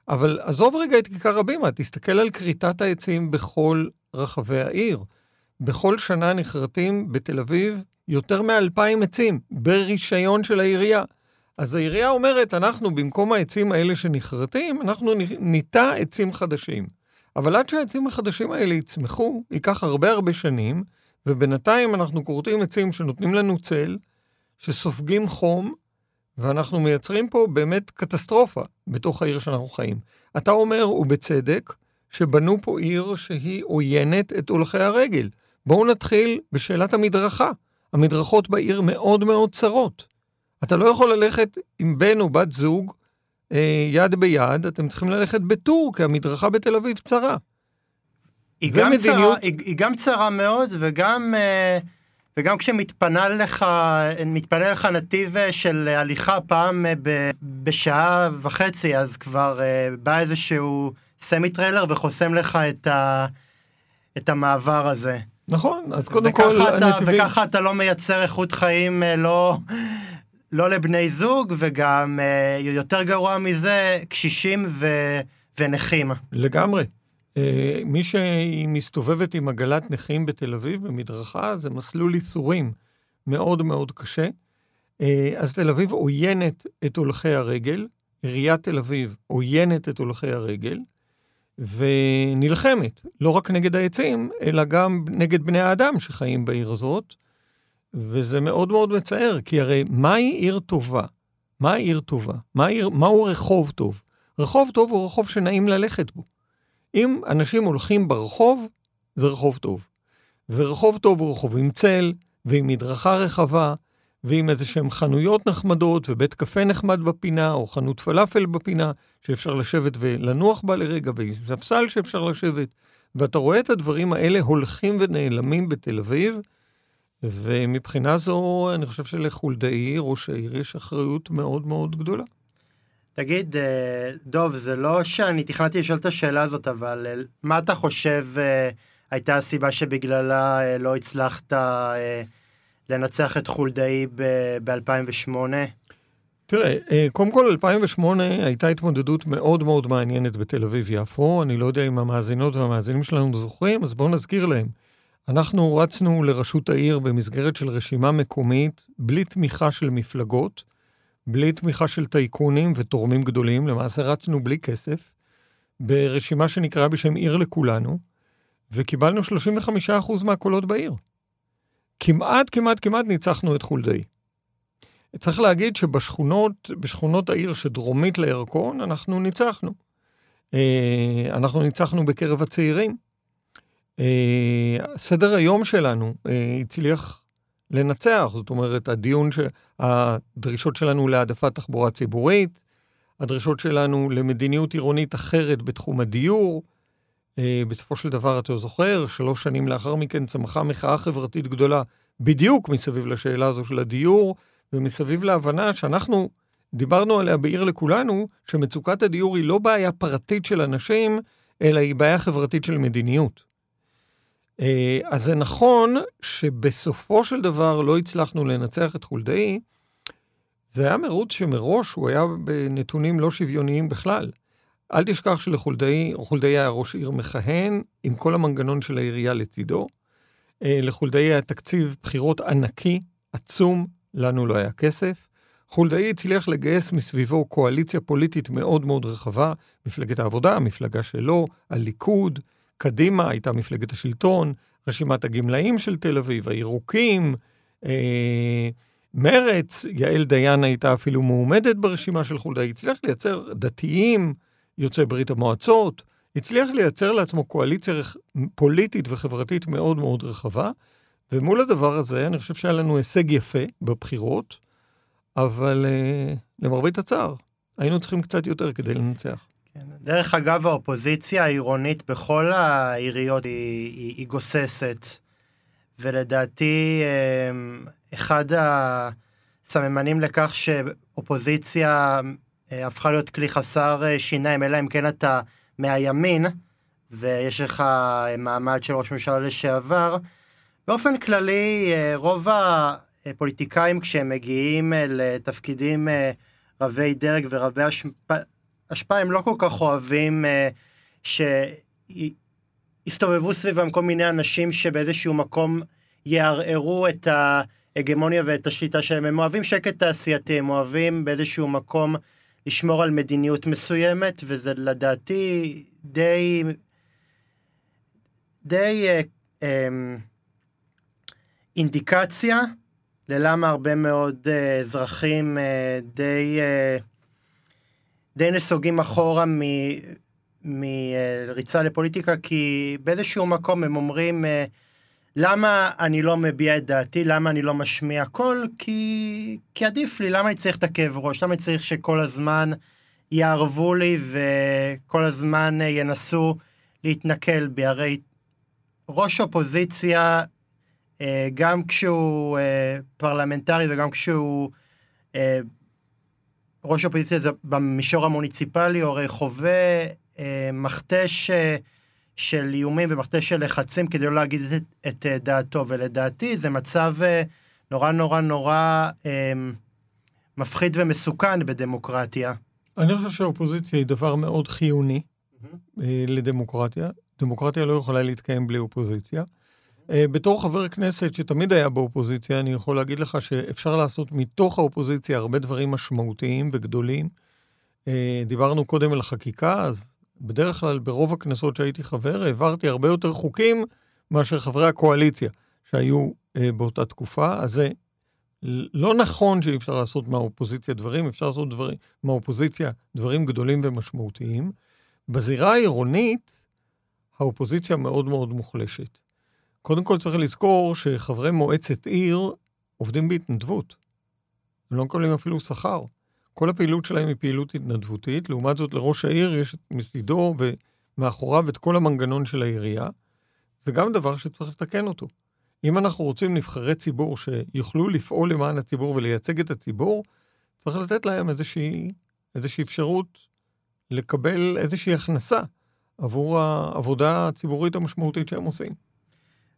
אבל עזוב רגע את כיכר הבימה, תסתכל על כריתת העצים בכל רחבי העיר. בכל שנה נכרתים בתל אביב יותר מאלפיים עצים ברישיון של העירייה. אז העירייה אומרת, אנחנו במקום העצים האלה שנכרתים, אנחנו ניטע עצים חדשים. אבל עד שהעצים החדשים האלה יצמחו, ייקח הרבה הרבה שנים, ובינתיים אנחנו כורתים עצים שנותנים לנו צל, שסופגים חום, ואנחנו מייצרים פה באמת קטסטרופה בתוך העיר שאנחנו חיים. אתה אומר, ובצדק, שבנו פה עיר שהיא עוינת את הולכי הרגל. בואו נתחיל בשאלת המדרכה. המדרכות בעיר מאוד מאוד צרות. אתה לא יכול ללכת עם בן או בת זוג אה, יד ביד, אתם צריכים ללכת בטור, כי המדרכה בתל אביב צרה. היא גם, מדיניות... צרה, היא, היא גם צרה מאוד, וגם, אה, וגם כשמתפנה לך, מתפנה לך נתיב אה, של הליכה פעם אה, ב, בשעה וחצי, אז כבר אה, בא איזשהו סמי טריילר וחוסם לך את, ה, את המעבר הזה. נכון, אז קודם כל אתה, הנתיבים... וככה אתה לא מייצר איכות חיים, אה, לא... לא לבני זוג, וגם אה, יותר גרוע מזה, קשישים ו... ונכים. לגמרי. אה, מי שמסתובבת עם עגלת נכים בתל אביב במדרכה, זה מסלול ייסורים מאוד מאוד קשה. אז תל אביב עוינת את הולכי הרגל, עיריית תל אביב עוינת את הולכי הרגל, ונלחמת, לא רק נגד העצים, אלא גם נגד בני האדם שחיים בעיר הזאת. וזה מאוד מאוד מצער, כי הרי מהי עיר טובה? מהי עיר טובה? מה עיר, מהו רחוב טוב? רחוב טוב הוא רחוב שנעים ללכת בו. אם אנשים הולכים ברחוב, זה רחוב טוב. ורחוב טוב הוא רחוב עם צל, ועם מדרכה רחבה, ועם איזה שהם חנויות נחמדות, ובית קפה נחמד בפינה, או חנות פלאפל בפינה, שאפשר לשבת ולנוח בה לרגע, ועם ספסל שאפשר לשבת. ואתה רואה את הדברים האלה הולכים ונעלמים בתל אביב, ומבחינה זו, אני חושב שלחולדאי, ראש העיר, יש אחריות מאוד מאוד גדולה. תגיד, אה, דוב, זה לא שאני תכננתי לשאול את השאלה הזאת, אבל אה, מה אתה חושב אה, הייתה הסיבה שבגללה לא הצלחת לנצח את חולדאי ב-2008? תראה, קודם כל 2008 הייתה התמודדות מאוד מאוד מעניינת בתל אביב-יפו, אני לא יודע אם המאזינות והמאזינים שלנו זוכרים, אז בואו נזכיר להם. אנחנו רצנו לראשות העיר במסגרת של רשימה מקומית, בלי תמיכה של מפלגות, בלי תמיכה של טייקונים ותורמים גדולים, למעשה רצנו בלי כסף, ברשימה שנקראה בשם עיר לכולנו, וקיבלנו 35% מהקולות בעיר. כמעט, כמעט, כמעט ניצחנו את חולדאי. צריך להגיד שבשכונות, בשכונות העיר שדרומית לירקון, אנחנו ניצחנו. אה, אנחנו ניצחנו בקרב הצעירים. אה, סדר היום שלנו אה, הצליח לנצח, זאת אומרת, הדיון, ש... הדרישות שלנו להעדפת תחבורה ציבורית, הדרישות שלנו למדיניות עירונית אחרת בתחום הדיור. אה, בסופו של דבר, אתה זוכר, שלוש שנים לאחר מכן צמחה מחאה חברתית גדולה בדיוק מסביב לשאלה הזו של הדיור, ומסביב להבנה שאנחנו דיברנו עליה בעיר לכולנו, שמצוקת הדיור היא לא בעיה פרטית של אנשים, אלא היא בעיה חברתית של מדיניות. אה, אז זה נכון שבסופו של דבר לא הצלחנו לנצח את חולדאי. זה היה מרוץ שמראש הוא היה בנתונים לא שוויוניים בכלל. אל תשכח שלחולדאי, חולדאי היה ראש עיר מכהן, עם כל המנגנון של העירייה לצידו. אה, לחולדאי היה תקציב בחירות ענקי, עצום, לנו לא היה כסף. חולדאי הצליח לגייס מסביבו קואליציה פוליטית מאוד מאוד רחבה, מפלגת העבודה, המפלגה שלו, הליכוד, קדימה הייתה מפלגת השלטון, רשימת הגמלאים של תל אביב, הירוקים, אה, מרץ, יעל דיין הייתה אפילו מועמדת ברשימה של חולדאי, הצליח לייצר דתיים, יוצאי ברית המועצות, הצליח לייצר לעצמו קואליציה פוליטית וחברתית מאוד מאוד רחבה, ומול הדבר הזה אני חושב שהיה לנו הישג יפה בבחירות, אבל אה, למרבית הצער, היינו צריכים קצת יותר כדי לנצח. כן. דרך אגב, האופוזיציה העירונית בכל העיריות היא, היא, היא גוססת, ולדעתי אמ, אחד הסממנים לכך שאופוזיציה אה, הפכה להיות כלי חסר אה, שיניים, אלא אם כן אתה מהימין, ויש לך אה, מעמד של ראש ממשלה לשעבר. באופן כללי, רוב הפוליטיקאים כשהם מגיעים לתפקידים רבי דרג ורבי השפעה הם לא כל כך אוהבים שיסתובבו סביבם כל מיני אנשים שבאיזשהו מקום יערערו את ההגמוניה ואת השליטה שלהם. הם אוהבים שקט תעשייתי, הם אוהבים באיזשהו מקום לשמור על מדיניות מסוימת, וזה לדעתי די... די uh, um, אינדיקציה ללמה הרבה מאוד uh, אזרחים uh, די... Uh, די נסוגים אחורה מ... מריצה לפוליטיקה, כי באיזשהו מקום הם אומרים, אה, למה אני לא מביע את דעתי, למה אני לא משמיע קול, כי, כי עדיף לי, למה אני צריך את הכאב ראש, למה אני צריך שכל הזמן יערבו לי וכל הזמן אה, ינסו להתנכל בי, הרי ראש אופוזיציה, אה, גם כשהוא פרלמנטרי וגם כשהוא ראש האופוזיציה זה במישור המוניציפלי, הוא הרי חווה אה, מכתש אה, של איומים ומכתש של לחצים כדי לא להגיד את, את אה, דעתו, ולדעתי זה מצב אה, נורא נורא נורא אה, מפחיד ומסוכן בדמוקרטיה. אני חושב שהאופוזיציה היא דבר מאוד חיוני mm-hmm. לדמוקרטיה. דמוקרטיה לא יכולה להתקיים בלי אופוזיציה. אה, בתור חבר כנסת שתמיד היה באופוזיציה, אני יכול להגיד לך שאפשר לעשות מתוך האופוזיציה הרבה דברים משמעותיים וגדולים. דיברנו קודם על החקיקה, אז בדרך כלל ברוב הכנסות שהייתי חבר, העברתי הרבה יותר חוקים מאשר חברי הקואליציה שהיו אה, באותה תקופה. אז זה לא נכון שאי אפשר לעשות מהאופוזיציה דברים, אפשר לעשות דברים, מהאופוזיציה דברים גדולים ומשמעותיים. בזירה העירונית, האופוזיציה מאוד מאוד מוחלשת. קודם כל צריך לזכור שחברי מועצת עיר עובדים בהתנדבות. הם לא מקבלים אפילו שכר. כל הפעילות שלהם היא פעילות התנדבותית, לעומת זאת לראש העיר יש מסידו ומאחוריו את כל המנגנון של העירייה. זה גם דבר שצריך לתקן אותו. אם אנחנו רוצים נבחרי ציבור שיוכלו לפעול למען הציבור ולייצג את הציבור, צריך לתת להם איזושהי, איזושהי אפשרות לקבל איזושהי הכנסה עבור העבודה הציבורית המשמעותית שהם עושים.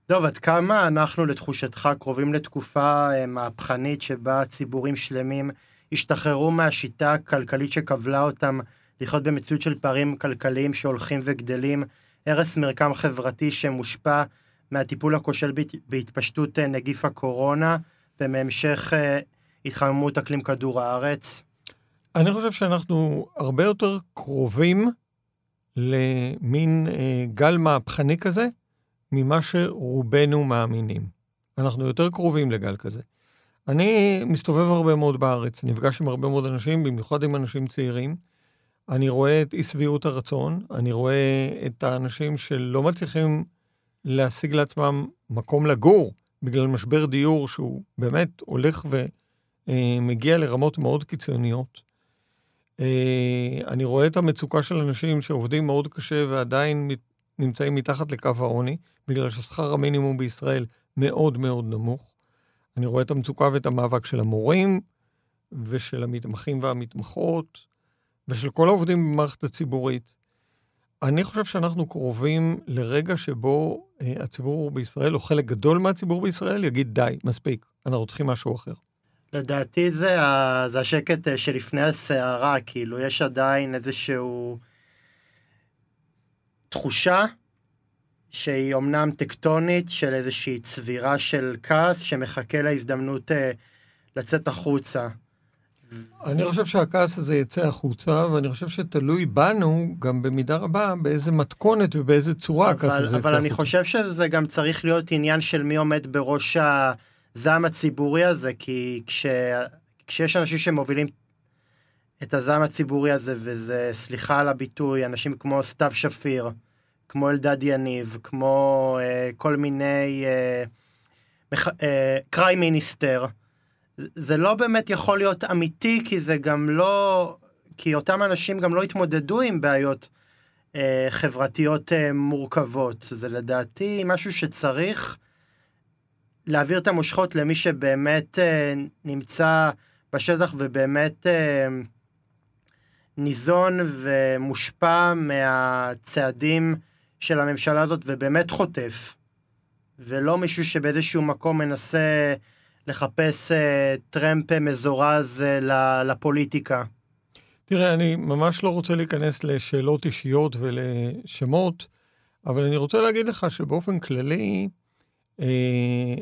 טוב, עד כמה אנחנו לתחושתך קרובים לתקופה אה, מהפכנית שבה ציבורים שלמים השתחררו מהשיטה הכלכלית שכבלה אותם לחיות במציאות של פערים כלכליים שהולכים וגדלים, הרס מרקם חברתי שמושפע מהטיפול הכושל בהתפשטות אה, נגיף הקורונה ומהמשך אה, התחממות אקלים כדור הארץ? אני חושב שאנחנו הרבה יותר קרובים למין אה, גל מהפכני כזה, ממה שרובנו מאמינים. אנחנו יותר קרובים לגל כזה. אני מסתובב הרבה מאוד בארץ, נפגש עם הרבה מאוד אנשים, במיוחד עם אנשים צעירים. אני רואה את אי שביעות הרצון, אני רואה את האנשים שלא מצליחים להשיג לעצמם מקום לגור בגלל משבר דיור שהוא באמת הולך ומגיע לרמות מאוד קיצוניות. אה, אני רואה את המצוקה של אנשים שעובדים מאוד קשה ועדיין נמצאים מתחת לקו העוני, בגלל ששכר המינימום בישראל מאוד מאוד נמוך. אני רואה את המצוקה ואת המאבק של המורים ושל המתמחים והמתמחות ושל כל העובדים במערכת הציבורית. אני חושב שאנחנו קרובים לרגע שבו אה, הציבור בישראל, או חלק גדול מהציבור בישראל, יגיד די, מספיק, אנחנו צריכים משהו אחר. לדעתי זה, זה השקט אה, שלפני הסערה, כאילו יש עדיין איזשהו תחושה שהיא אומנם טקטונית של איזושהי צבירה של כעס שמחכה להזדמנות אה, לצאת החוצה. אני חושב שהכעס הזה יצא החוצה, ואני חושב שתלוי בנו גם במידה רבה באיזה מתכונת ובאיזה צורה הכעס הזה יצא החוצה. אבל אני חושב שזה גם צריך להיות עניין של מי עומד בראש הזעם הציבורי הזה, כי כש, כשיש אנשים שמובילים את הזעם הציבורי הזה, וזה, סליחה על הביטוי, אנשים כמו סתיו שפיר, כמו אלדד יניב, כמו אה, כל מיני קריי אה, מיניסטר, אה, זה לא באמת יכול להיות אמיתי, כי זה גם לא... כי אותם אנשים גם לא התמודדו עם בעיות אה, חברתיות אה, מורכבות. זה לדעתי משהו שצריך להעביר את המושכות למי שבאמת אה, נמצא בשטח ובאמת אה, ניזון ומושפע מהצעדים של הממשלה הזאת ובאמת חוטף. ולא מישהו שבאיזשהו מקום מנסה לחפש אה, טרמפ מזורז אה, לפוליטיקה. תראה, אני ממש לא רוצה להיכנס לשאלות אישיות ולשמות, אבל אני רוצה להגיד לך שבאופן כללי, אה,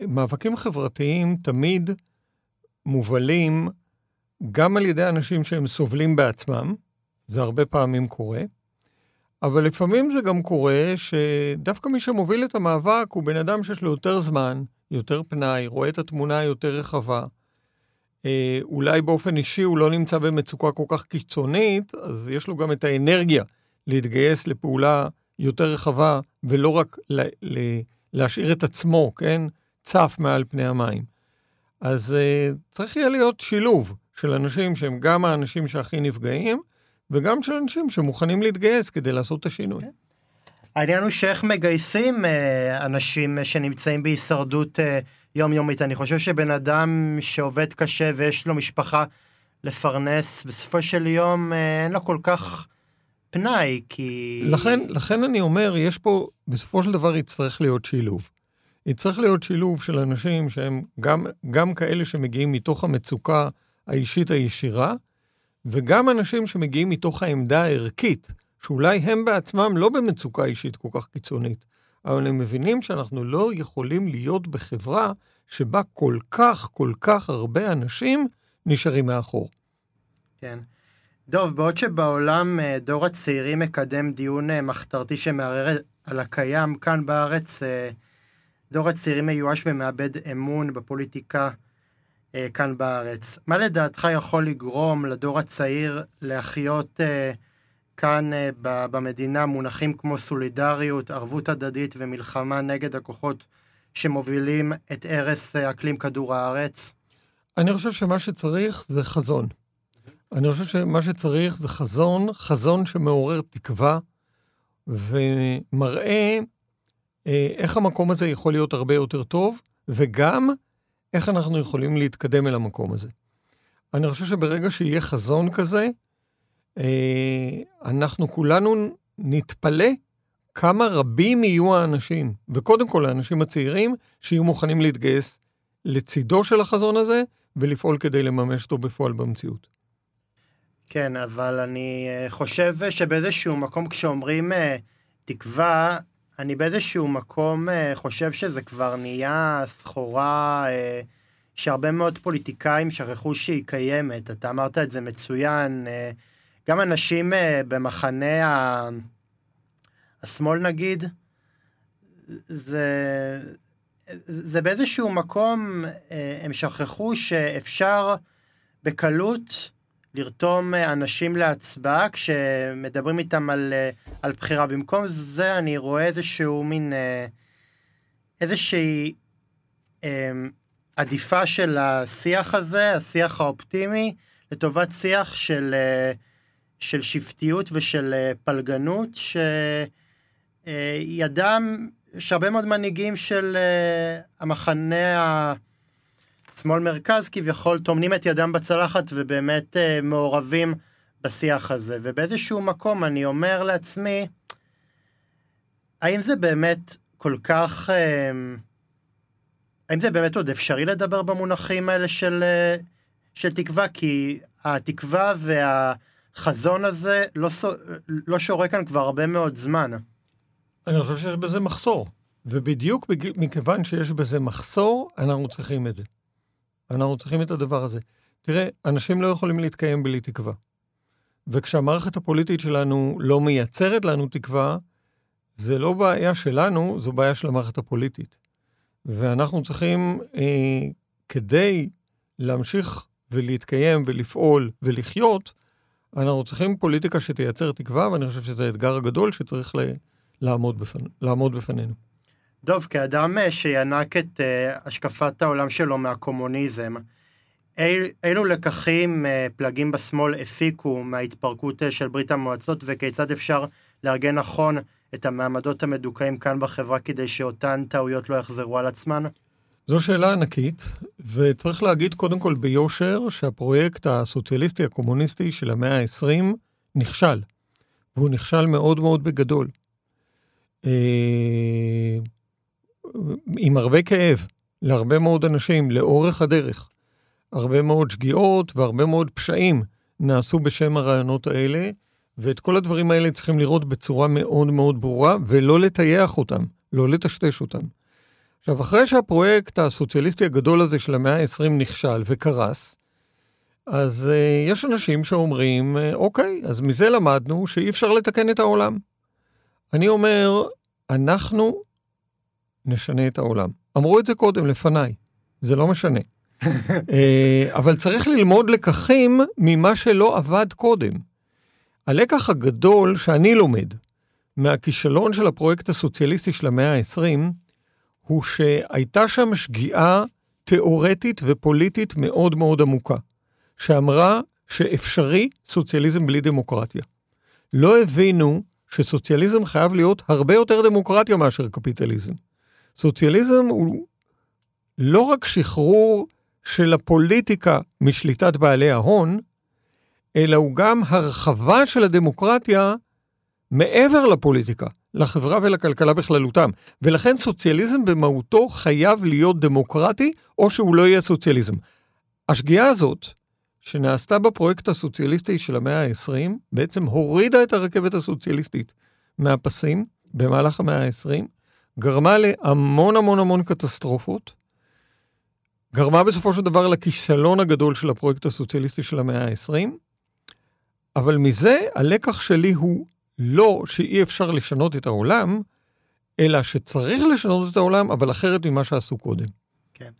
מאבקים חברתיים תמיד מובלים גם על ידי אנשים שהם סובלים בעצמם, זה הרבה פעמים קורה, אבל לפעמים זה גם קורה שדווקא מי שמוביל את המאבק הוא בן אדם שיש לו יותר זמן, יותר פנאי, רואה את התמונה היותר רחבה. אה, אולי באופן אישי הוא לא נמצא במצוקה כל כך קיצונית, אז יש לו גם את האנרגיה להתגייס לפעולה יותר רחבה, ולא רק ל- ל- להשאיר את עצמו, כן, צף מעל פני המים. אז אה, צריך יהיה להיות שילוב של אנשים שהם גם האנשים שהכי נפגעים, וגם של אנשים שמוכנים להתגייס כדי לעשות את השינוי. Okay. העניין הוא שאיך מגייסים אה, אנשים שנמצאים בהישרדות אה, יומיומית. אני חושב שבן אדם שעובד קשה ויש לו משפחה לפרנס, בסופו של יום אה, אין לו כל כך פנאי, כי... לכן, לכן אני אומר, יש פה, בסופו של דבר יצטרך להיות שילוב. יצטרך להיות שילוב של אנשים שהם גם, גם כאלה שמגיעים מתוך המצוקה האישית הישירה, וגם אנשים שמגיעים מתוך העמדה הערכית. שאולי הם בעצמם לא במצוקה אישית כל כך קיצונית, אבל הם מבינים שאנחנו לא יכולים להיות בחברה שבה כל כך, כל כך הרבה אנשים נשארים מאחור. כן. דוב, בעוד שבעולם אה, דור הצעירים מקדם דיון אה, מחתרתי שמערער על הקיים כאן בארץ, אה, דור הצעירים מיואש ומאבד אמון בפוליטיקה כאן בארץ. מה לדעתך יכול לגרום לדור הצעיר להחיות כאן אה, במדינה מונחים כמו סולידריות, ערבות הדדית ומלחמה נגד הכוחות שמובילים את הרס אה, אקלים כדור הארץ? אני חושב שמה שצריך זה חזון. אני חושב שמה שצריך זה חזון, חזון שמעורר תקווה ומראה איך המקום הזה יכול להיות הרבה יותר טוב, וגם איך אנחנו יכולים להתקדם אל המקום הזה. אני חושב שברגע שיהיה חזון כזה, אנחנו כולנו נתפלא כמה רבים יהיו האנשים, וקודם כל האנשים הצעירים, שיהיו מוכנים להתגייס לצידו של החזון הזה, ולפעול כדי לממש אותו בפועל במציאות. כן, אבל אני אה, חושב שבאיזשהו מקום כשאומרים אה, תקווה, אני באיזשהו מקום אה, חושב שזה כבר נהיה סחורה שהרבה מאוד פוליטיקאים שכחו שהיא קיימת. אתה אמרת את זה מצוין. גם אנשים במחנה השמאל נגיד, זה, זה באיזשהו מקום, הם שכחו שאפשר בקלות לרתום אה, אנשים להצבעה כשמדברים איתם על, אה, על בחירה. במקום זה אני רואה איזשהו מין, אה, איזושהי עדיפה של השיח הזה, השיח האופטימי, לטובת שיח של, של שבטיות ושל פלגנות, שידם, שהרבה מאוד מנהיגים של המחנה שמאל מרכז כביכול טומנים את ידם בצלחת ובאמת אה, מעורבים בשיח הזה. ובאיזשהו מקום אני אומר לעצמי, האם זה באמת כל כך... אה, האם זה באמת עוד אפשרי לדבר במונחים האלה של, אה, של תקווה? כי התקווה והחזון הזה לא, לא שורה כאן כבר הרבה מאוד זמן. אני חושב שיש בזה מחסור, ובדיוק מכיוון שיש בזה מחסור, אנחנו צריכים את זה. אנחנו צריכים את הדבר הזה. תראה, אנשים לא יכולים להתקיים בלי תקווה. וכשהמערכת הפוליטית שלנו לא מייצרת לנו תקווה, זה לא בעיה שלנו, זו בעיה של המערכת הפוליטית. ואנחנו צריכים, אה, כדי להמשיך ולהתקיים ולפעול ולחיות, אנחנו צריכים פוליטיקה שתייצר תקווה, ואני חושב שזה האתגר הגדול שצריך ל- לעמוד, בפנ... לעמוד בפנינו. דוב, כאדם אה, שינק את uh, השקפת העולם שלו מהקומוניזם, אילו לקחים uh, פלגים בשמאל הפיקו מההתפרקות של ברית המועצות וכיצד אפשר לארגן נכון את המעמדות המדוכאים כאן בחברה כדי שאותן טעויות לא יחזרו על עצמן? זו שאלה ענקית, וצריך להגיד קודם כל ביושר שהפרויקט הסוציאליסטי הקומוניסטי של המאה ה-20 נכשל, והוא נכשל מאוד מאוד בגדול. עם הרבה כאב להרבה מאוד אנשים לאורך הדרך. הרבה מאוד שגיאות והרבה מאוד פשעים נעשו בשם הרעיונות האלה, ואת כל הדברים האלה צריכים לראות בצורה מאוד מאוד ברורה, ולא לטייח אותם, לא לטשטש אותם. עכשיו, אחרי שהפרויקט הסוציאליסטי הגדול הזה של המאה ה-20 נכשל וקרס, אז uh, יש אנשים שאומרים, uh, אוקיי, אז מזה למדנו שאי אפשר לתקן את העולם. אני אומר, אנחנו נשנה את העולם. אמרו את זה קודם, לפניי, זה לא משנה. אה, אבל צריך ללמוד לקחים ממה שלא עבד קודם. הלקח הגדול שאני לומד מהכישלון של הפרויקט הסוציאליסטי של המאה ה-20, הוא שהייתה שם שגיאה תיאורטית ופוליטית מאוד מאוד עמוקה, שאמרה שאפשרי סוציאליזם בלי דמוקרטיה. לא הבינו שסוציאליזם חייב להיות הרבה יותר דמוקרטיה מאשר קפיטליזם. סוציאליזם הוא לא רק שחרור של הפוליטיקה משליטת בעלי ההון, אלא הוא גם הרחבה של הדמוקרטיה מעבר לפוליטיקה, לחברה ולכלכלה בכללותם. ולכן סוציאליזם במהותו חייב להיות דמוקרטי, או שהוא לא יהיה סוציאליזם. השגיאה הזאת, שנעשתה בפרויקט הסוציאליסטי של המאה ה-20, בעצם הורידה את הרכבת הסוציאליסטית מהפסים במהלך המאה ה-20, גרמה להמון המון המון קטסטרופות, גרמה בסופו של דבר לכישלון הגדול של הפרויקט הסוציאליסטי של המאה ה-20, אבל מזה הלקח שלי הוא לא שאי אפשר לשנות את העולם, אלא שצריך לשנות את העולם, אבל אחרת ממה שעשו קודם. כן.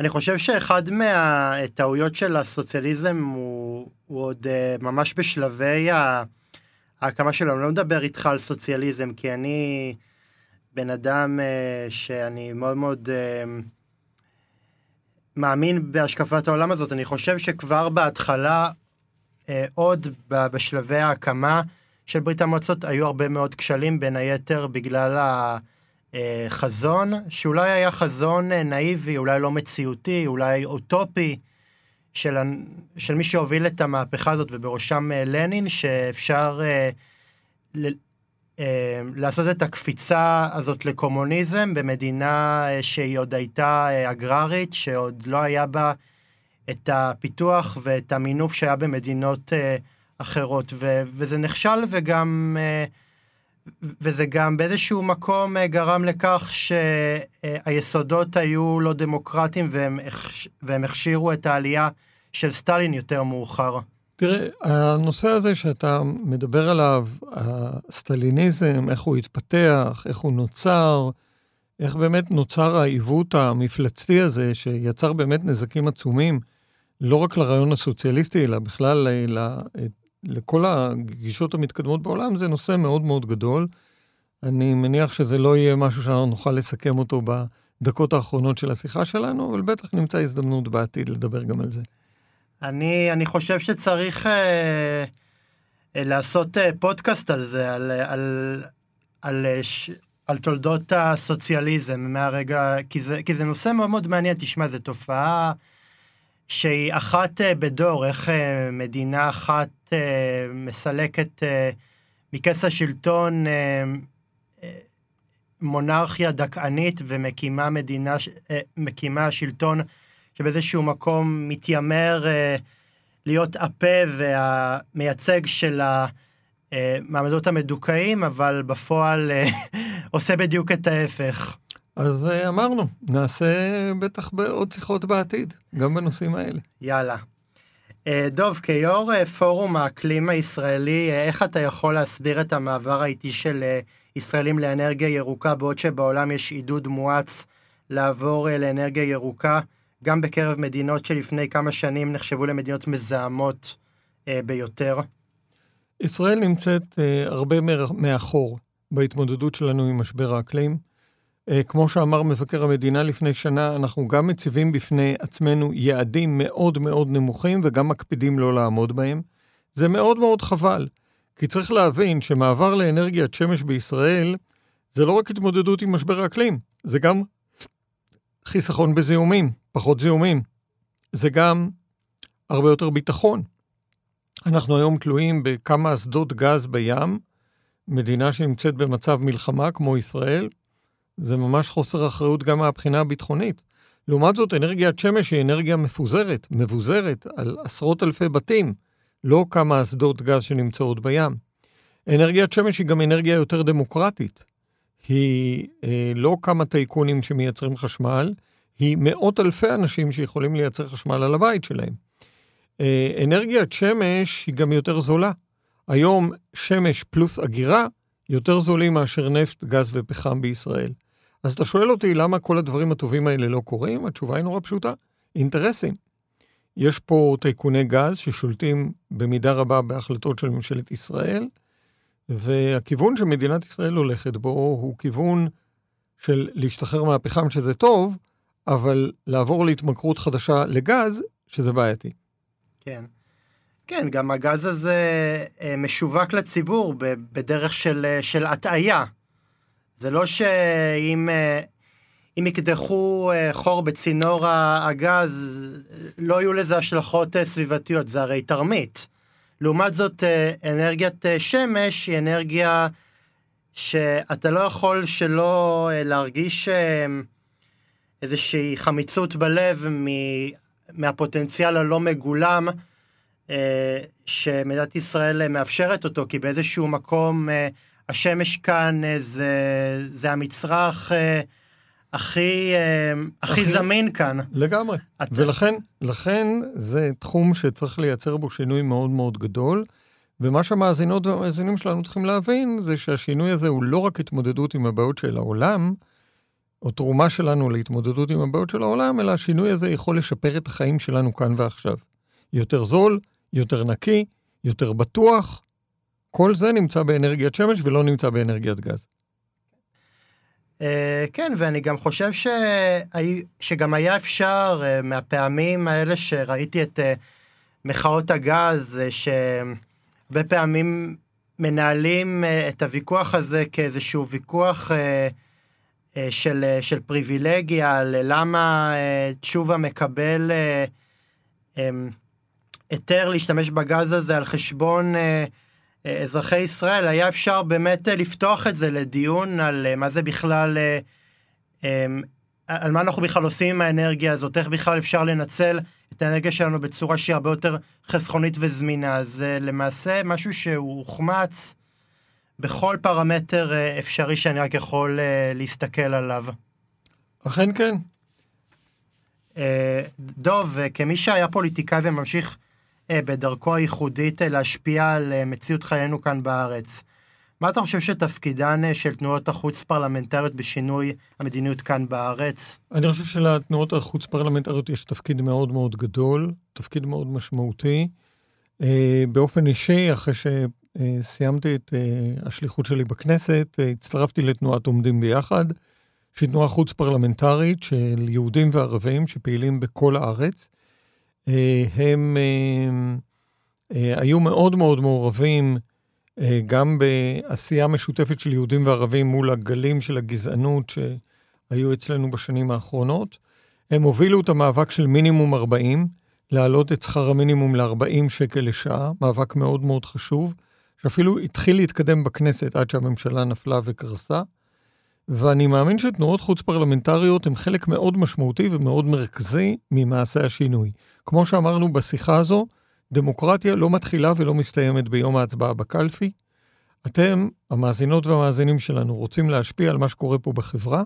אני חושב שאחד מהטעויות של הסוציאליזם הוא, הוא עוד uh, ממש בשלבי ההקמה שלו. אני לא מדבר איתך על סוציאליזם, כי אני... בן אדם uh, שאני מאוד מאוד uh, מאמין בהשקפת העולם הזאת. אני חושב שכבר בהתחלה, uh, עוד בשלבי ההקמה של ברית המועצות, היו הרבה מאוד כשלים, בין היתר בגלל אה, חזון, שאולי היה חזון נאיבי, אולי לא מציאותי, אולי אוטופי, של, של מי שהוביל את המהפכה הזאת, ובראשם אה, לנין, שאפשר אה, לעשות את הקפיצה הזאת לקומוניזם במדינה אה, שהיא עוד הייתה אה, אגררית, שעוד לא היה בה את הפיתוח ואת המינוף שהיה במדינות אה, אחרות, ו, וזה נכשל וגם... וזה גם באיזשהו מקום גרם לכך שהיסודות היו לא דמוקרטיים והם, והם הכשירו את העלייה של סטלין יותר מאוחר. תראה, הנושא הזה שאתה מדבר עליו, הסטליניזם, איך הוא התפתח, איך הוא נוצר, איך באמת נוצר העיוות המפלצתי הזה, שיצר באמת נזקים עצומים, לא רק לרעיון הסוציאליסטי, אלא בכלל לכל הגישות המתקדמות בעולם, זה נושא מאוד מאוד גדול. אני מניח שזה לא יהיה משהו שאנחנו נוכל לסכם אותו בדקות האחרונות של השיחה שלנו, אבל בטח נמצא הזדמנות בעתיד לדבר גם על זה. אני, אני חושב שצריך אה, אה, לעשות אה, פודקאסט על זה, על, על, על, אה, ש, על תולדות הסוציאליזם מהרגע, כי זה, כי זה נושא מאוד מאוד מעניין, תשמע, זו תופעה שהיא אחת אה, בדור, איך אה, מדינה אחת אה, מסלקת אה, מכס השלטון אה, אה, מונרכיה דכאנית ומקימה מדינה, אה, מקימה שלטון שבאיזשהו מקום מתיימר אה, להיות הפה והמייצג של המעמדות המדוכאים, אבל בפועל אה, עושה בדיוק את ההפך. אז אה, אמרנו, נעשה בטח בעוד שיחות בעתיד, גם בנושאים האלה. יאללה. דוב, כיו"ר פורום האקלים הישראלי, איך אתה יכול להסביר את המעבר האיטי של ישראלים לאנרגיה ירוקה, בעוד שבעולם יש עידוד מואץ לעבור לאנרגיה ירוקה? גם בקרב מדינות שלפני כמה שנים נחשבו למדינות מזהמות אה, ביותר? ישראל נמצאת אה, הרבה מאחור בהתמודדות שלנו עם משבר האקלים. אה, כמו שאמר מבקר המדינה לפני שנה, אנחנו גם מציבים בפני עצמנו יעדים מאוד מאוד נמוכים וגם מקפידים לא לעמוד בהם. זה מאוד מאוד חבל, כי צריך להבין שמעבר לאנרגיית שמש בישראל זה לא רק התמודדות עם משבר האקלים, זה גם חיסכון בזיהומים, פחות זיהומים. זה גם הרבה יותר ביטחון. אנחנו היום תלויים בכמה אסדות גז בים, מדינה שנמצאת במצב מלחמה כמו ישראל, זה ממש חוסר אחריות גם מהבחינה הביטחונית. לעומת זאת, אנרגיית שמש היא אנרגיה מפוזרת, מבוזרת על עשרות אלפי בתים, לא כמה אסדות גז שנמצאות בים. אנרגיית שמש היא גם אנרגיה יותר דמוקרטית. היא אה, לא כמה טייקונים שמייצרים חשמל, היא מאות אלפי אנשים שיכולים לייצר חשמל על הבית שלהם. אה, אנרגיית שמש היא גם יותר זולה. היום שמש פלוס אגירה יותר זולים מאשר נפט, גז ופחם בישראל. אז אתה שואל אותי למה כל הדברים הטובים האלה לא קורים? התשובה היא נורא פשוטה, אינטרסים. יש פה טייקוני גז ששולטים במידה רבה בהחלטות של ממשלת ישראל, והכיוון שמדינת ישראל הולכת בו הוא כיוון של להשתחרר מהפחם שזה טוב, אבל לעבור להתמכרות חדשה לגז, שזה בעייתי. כן. כן, גם הגז הזה אה, משווק לציבור בדרך של, אה, של הטעיה. זה לא שאם אה, אם יקדחו חור בצינור הגז, לא יהיו לזה השלכות סביבתיות, זה הרי תרמית. לעומת זאת, אנרגיית שמש היא אנרגיה שאתה לא יכול שלא להרגיש איזושהי חמיצות בלב מהפוטנציאל הלא מגולם אה, שמדינת ישראל מאפשרת אותו, כי באיזשהו מקום אה, השמש כאן אה, זה, זה המצרך הכי, הכי זמין כאן. לגמרי. את... ולכן לכן זה תחום שצריך לייצר בו שינוי מאוד מאוד גדול. ומה שהמאזינות והמאזינים שלנו צריכים להבין זה שהשינוי הזה הוא לא רק התמודדות עם הבעיות של העולם, או תרומה שלנו להתמודדות עם הבעיות של העולם, אלא השינוי הזה יכול לשפר את החיים שלנו כאן ועכשיו. יותר זול, יותר נקי, יותר בטוח, כל זה נמצא באנרגיית שמש ולא נמצא באנרגיית גז. Uh, כן, ואני גם חושב ש... שגם היה אפשר uh, מהפעמים האלה שראיתי את uh, מחאות הגז, uh, שהרבה פעמים מנהלים uh, את הוויכוח הזה כאיזשהו ויכוח uh, של, של פריבילגיה, ללמה תשובה מקבל היתר להשתמש בגז הזה על חשבון אזרחי ישראל, היה אפשר באמת לפתוח את זה לדיון על מה זה בכלל, על מה אנחנו בכלל עושים עם האנרגיה הזאת, איך בכלל אפשר לנצל את האנרגיה שלנו בצורה שהיא הרבה יותר חסכונית וזמינה. זה למעשה משהו שהוא הוחמץ בכל פרמטר אה, אפשרי שאני רק יכול אה, להסתכל עליו. אכן כן. אה, דוב, כמי שהיה פוליטיקאי וממשיך בדרכו הייחודית להשפיע על מציאות חיינו כאן בארץ, מה אתה חושב שתפקידן של תנועות החוץ פרלמנטריות בשינוי המדיניות כאן בארץ? אני חושב שלתנועות החוץ פרלמנטריות יש תפקיד מאוד מאוד גדול, תפקיד מאוד משמעותי. באופן אישי, אחרי ש... סיימתי את אה, השליחות שלי בכנסת, אה, הצטרפתי לתנועת עומדים ביחד, שהיא תנועה חוץ פרלמנטרית של יהודים וערבים שפעילים בכל הארץ. הם היו מאוד מאוד מעורבים גם בעשייה משותפת של יהודים וערבים מול הגלים של הגזענות שהיו אצלנו בשנים האחרונות. הם הובילו את המאבק של מינימום 40, להעלות את שכר המינימום ל-40 שקל לשעה, מאבק מאוד מאוד חשוב. שאפילו התחיל להתקדם בכנסת עד שהממשלה נפלה וקרסה. ואני מאמין שתנועות חוץ פרלמנטריות הן חלק מאוד משמעותי ומאוד מרכזי ממעשה השינוי. כמו שאמרנו בשיחה הזו, דמוקרטיה לא מתחילה ולא מסתיימת ביום ההצבעה בקלפי. אתם, המאזינות והמאזינים שלנו, רוצים להשפיע על מה שקורה פה בחברה?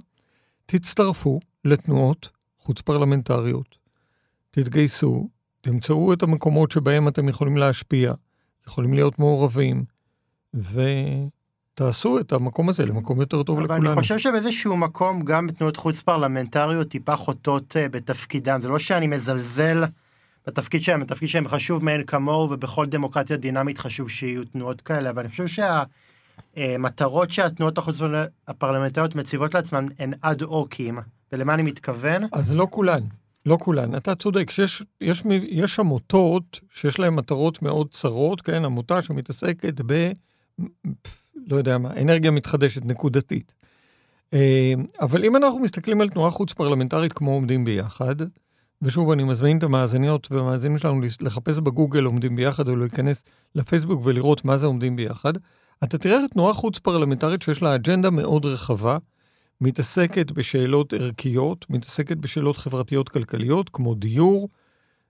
תצטרפו לתנועות חוץ פרלמנטריות. תתגייסו, תמצאו את המקומות שבהם אתם יכולים להשפיע, יכולים להיות מעורבים, ותעשו את המקום הזה למקום יותר טוב אבל לכולנו. אבל אני חושב שבאיזשהו מקום גם בתנועות חוץ פרלמנטריות טיפה חוטאות uh, בתפקידן. זה לא שאני מזלזל בתפקיד שלהם, התפקיד שלהם חשוב מאין כמוהו, ובכל דמוקרטיה דינמית חשוב שיהיו תנועות כאלה, אבל אני חושב שהמטרות אה, שהתנועות החוץ הפרלמנטריות מציבות לעצמן הן אד הוקים, ולמה אני מתכוון? אז לא כולן. לא כולן, אתה צודק, שיש יש, יש עמותות שיש להן מטרות מאוד צרות, כן, עמותה שמתעסקת ב... לא יודע מה, אנרגיה מתחדשת, נקודתית. אה, אבל אם אנחנו מסתכלים על תנועה חוץ פרלמנטרית כמו עומדים ביחד, ושוב, אני מזמין את המאזיניות והמאזינים שלנו לחפש בגוגל עומדים ביחד, או להיכנס לפייסבוק ולראות מה זה עומדים ביחד, אתה תראה תנועה חוץ פרלמנטרית שיש לה אג'נדה מאוד רחבה, מתעסקת בשאלות ערכיות, מתעסקת בשאלות חברתיות כלכליות כמו דיור,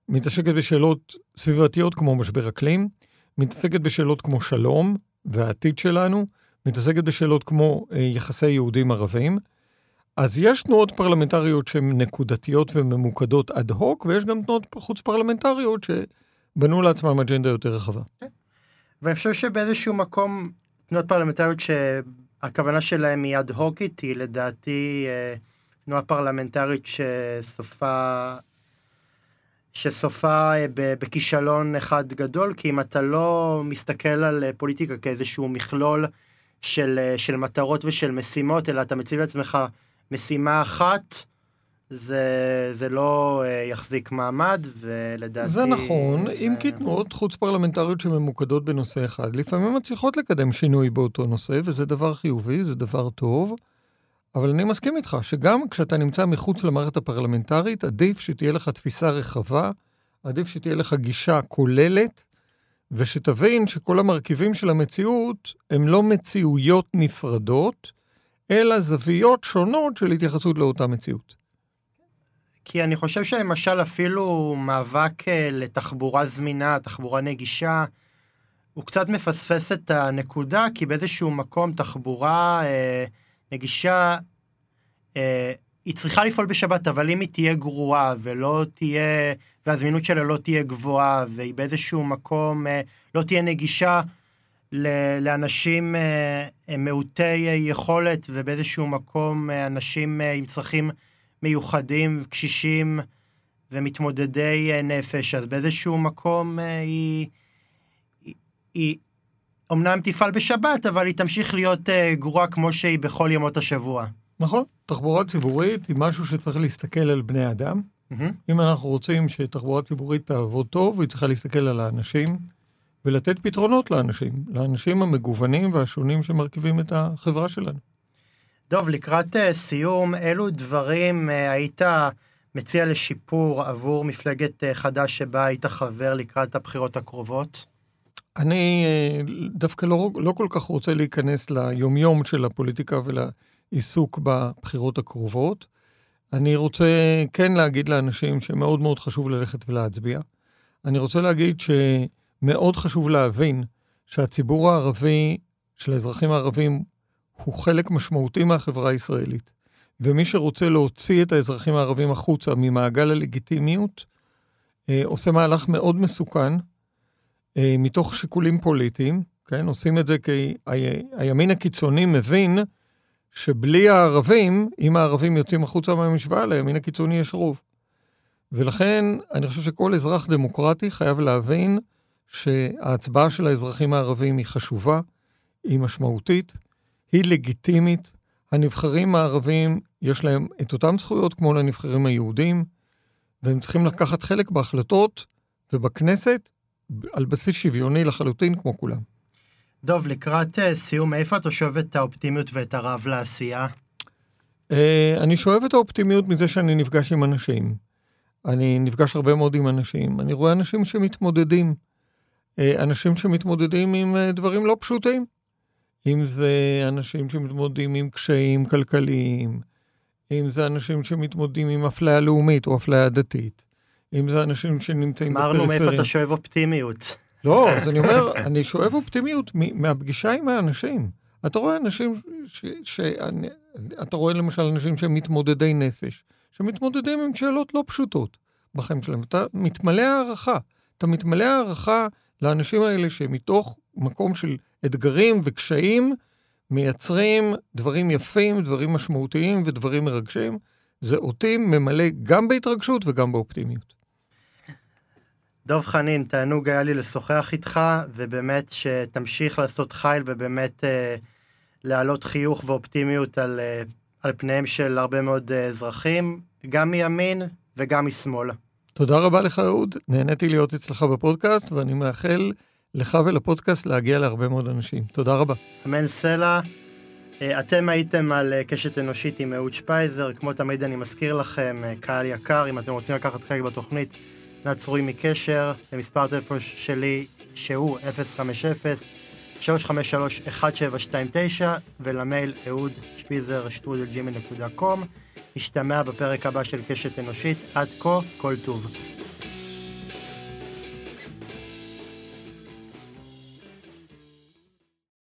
מתעסקת בשאלות סביבתיות כמו משבר אקלים, מתעסקת בשאלות כמו שלום והעתיד שלנו, מתעסקת בשאלות כמו אה, יחסי יהודים ערבים. אז יש תנועות פרלמנטריות שהן נקודתיות וממוקדות אד הוק, ויש גם תנועות חוץ פרלמנטריות שבנו לעצמם אג'נדה יותר רחבה. ואני חושב שבאיזשהו מקום תנועות פרלמנטריות ש... הכוונה שלהם היא אד הוקית, היא לדעתי אה, תנועה פרלמנטרית שסופה, שסופה אה, בכישלון אחד גדול, כי אם אתה לא מסתכל על אה, פוליטיקה כאיזשהו מכלול של, של מטרות ושל משימות, אלא אתה מציב לעצמך משימה אחת, זה, זה לא יחזיק מעמד, ולדעתי... זה נכון, זה... אם כי תנועות חוץ פרלמנטריות שממוקדות בנושא אחד, לפעמים מצליחות לקדם שינוי באותו נושא, וזה דבר חיובי, זה דבר טוב, אבל אני מסכים איתך שגם כשאתה נמצא מחוץ למערכת הפרלמנטרית, עדיף שתהיה לך תפיסה רחבה, עדיף שתהיה לך גישה כוללת, ושתבין שכל המרכיבים של המציאות הם לא מציאויות נפרדות, אלא זוויות שונות של התייחסות לאותה מציאות. כי אני חושב שלמשל אפילו מאבק אה, לתחבורה זמינה, תחבורה נגישה, הוא קצת מפספס את הנקודה, כי באיזשהו מקום תחבורה אה, נגישה, אה, היא צריכה לפעול בשבת, אבל אם היא תהיה גרועה ולא תהיה, והזמינות שלה לא תהיה גבוהה, והיא באיזשהו מקום אה, לא תהיה נגישה לאנשים אה, אה, מעוטי יכולת, ובאיזשהו מקום אה, אנשים אה, עם צרכים מיוחדים, קשישים ומתמודדי אה, נפש, אז באיזשהו מקום אה, היא, היא, היא אומנם תפעל בשבת, אבל היא תמשיך להיות אה, גרועה כמו שהיא בכל ימות השבוע. נכון, תחבורה ציבורית היא משהו שצריך להסתכל על בני אדם. Mm-hmm. אם אנחנו רוצים שתחבורה ציבורית תעבוד טוב, היא צריכה להסתכל על האנשים ולתת פתרונות לאנשים, לאנשים המגוונים והשונים שמרכיבים את החברה שלנו. דוב, לקראת אה, סיום, אילו דברים אה, היית מציע לשיפור עבור מפלגת אה, חד"ש שבה היית חבר לקראת הבחירות הקרובות? אני דווקא לא, לא כל כך רוצה להיכנס ליומיום של הפוליטיקה ולעיסוק בבחירות הקרובות. אני רוצה כן להגיד לאנשים שמאוד מאוד חשוב ללכת ולהצביע. אני רוצה להגיד שמאוד חשוב להבין שהציבור הערבי, של האזרחים הערבים, הוא חלק משמעותי מהחברה הישראלית. ומי שרוצה להוציא את האזרחים הערבים החוצה ממעגל הלגיטימיות, אה, עושה מהלך מאוד מסוכן, אה, מתוך שיקולים פוליטיים, כן? עושים את זה כי הימין הקיצוני מבין שבלי הערבים, אם הערבים יוצאים החוצה מהמשוואה, לימין הקיצוני יש רוב. ולכן אני חושב שכל אזרח דמוקרטי חייב להבין שההצבעה של האזרחים הערבים היא חשובה, היא משמעותית, היא לגיטימית. הנבחרים הערבים, יש להם את אותן זכויות כמו לנבחרים היהודים, והם צריכים לקחת חלק בהחלטות ובכנסת על בסיס שוויוני לחלוטין כמו כולם. דוב, לקראת אה, סיום, איפה אתה שואב את האופטימיות ואת הרב לעשייה? Uh, אני שואב את האופטימיות מזה שאני נפגש עם אנשים. אני נפגש הרבה מאוד עם אנשים. אני רואה אנשים שמתמודדים. Uh, אנשים שמתמודדים עם דברים לא פשוטים. אם זה אנשים שמתמודדים עם קשיים כלכליים, אם זה אנשים שמתמודדים עם אפליה לאומית או אפליה דתית, אם זה אנשים שנמצאים בפריפריה. אמרנו מאיפה אתה שואב אופטימיות. לא, אז אני אומר, אני שואב אופטימיות מהפגישה עם האנשים. אתה רואה אנשים, ש, ש, אני, אתה רואה למשל אנשים שהם מתמודדי נפש, שמתמודדים עם שאלות לא פשוטות בחיים שלהם, אתה מתמלא הערכה. אתה מתמלא הערכה לאנשים האלה שמתוך מקום של אתגרים וקשיים מייצרים דברים יפים, דברים משמעותיים ודברים מרגשים. זה אותי ממלא גם בהתרגשות וגם באופטימיות. דב חנין, תענוג היה לי לשוחח איתך, ובאמת שתמשיך לעשות חייל ובאמת אה, להעלות חיוך ואופטימיות על, אה, על פניהם של הרבה מאוד אה, אזרחים, גם מימין וגם משמאל. תודה רבה לך, אהוד. נהניתי להיות אצלך בפודקאסט, ואני מאחל לך ולפודקאסט להגיע להרבה מאוד אנשים. תודה רבה. אמן סלע. אה, אתם הייתם על אה, קשת אנושית עם אהוד שפייזר. כמו תמיד אני מזכיר לכם, אה, קהל יקר, אם אתם רוצים לקחת חלק בתוכנית, נעצרו עמי קשר למספר הטלפון שלי שהוא 050-353-1729 ולמייל אהוד שפיזר שטרודל נקודה קום. נשתמע בפרק הבא של קשת אנושית. עד כה, כל טוב.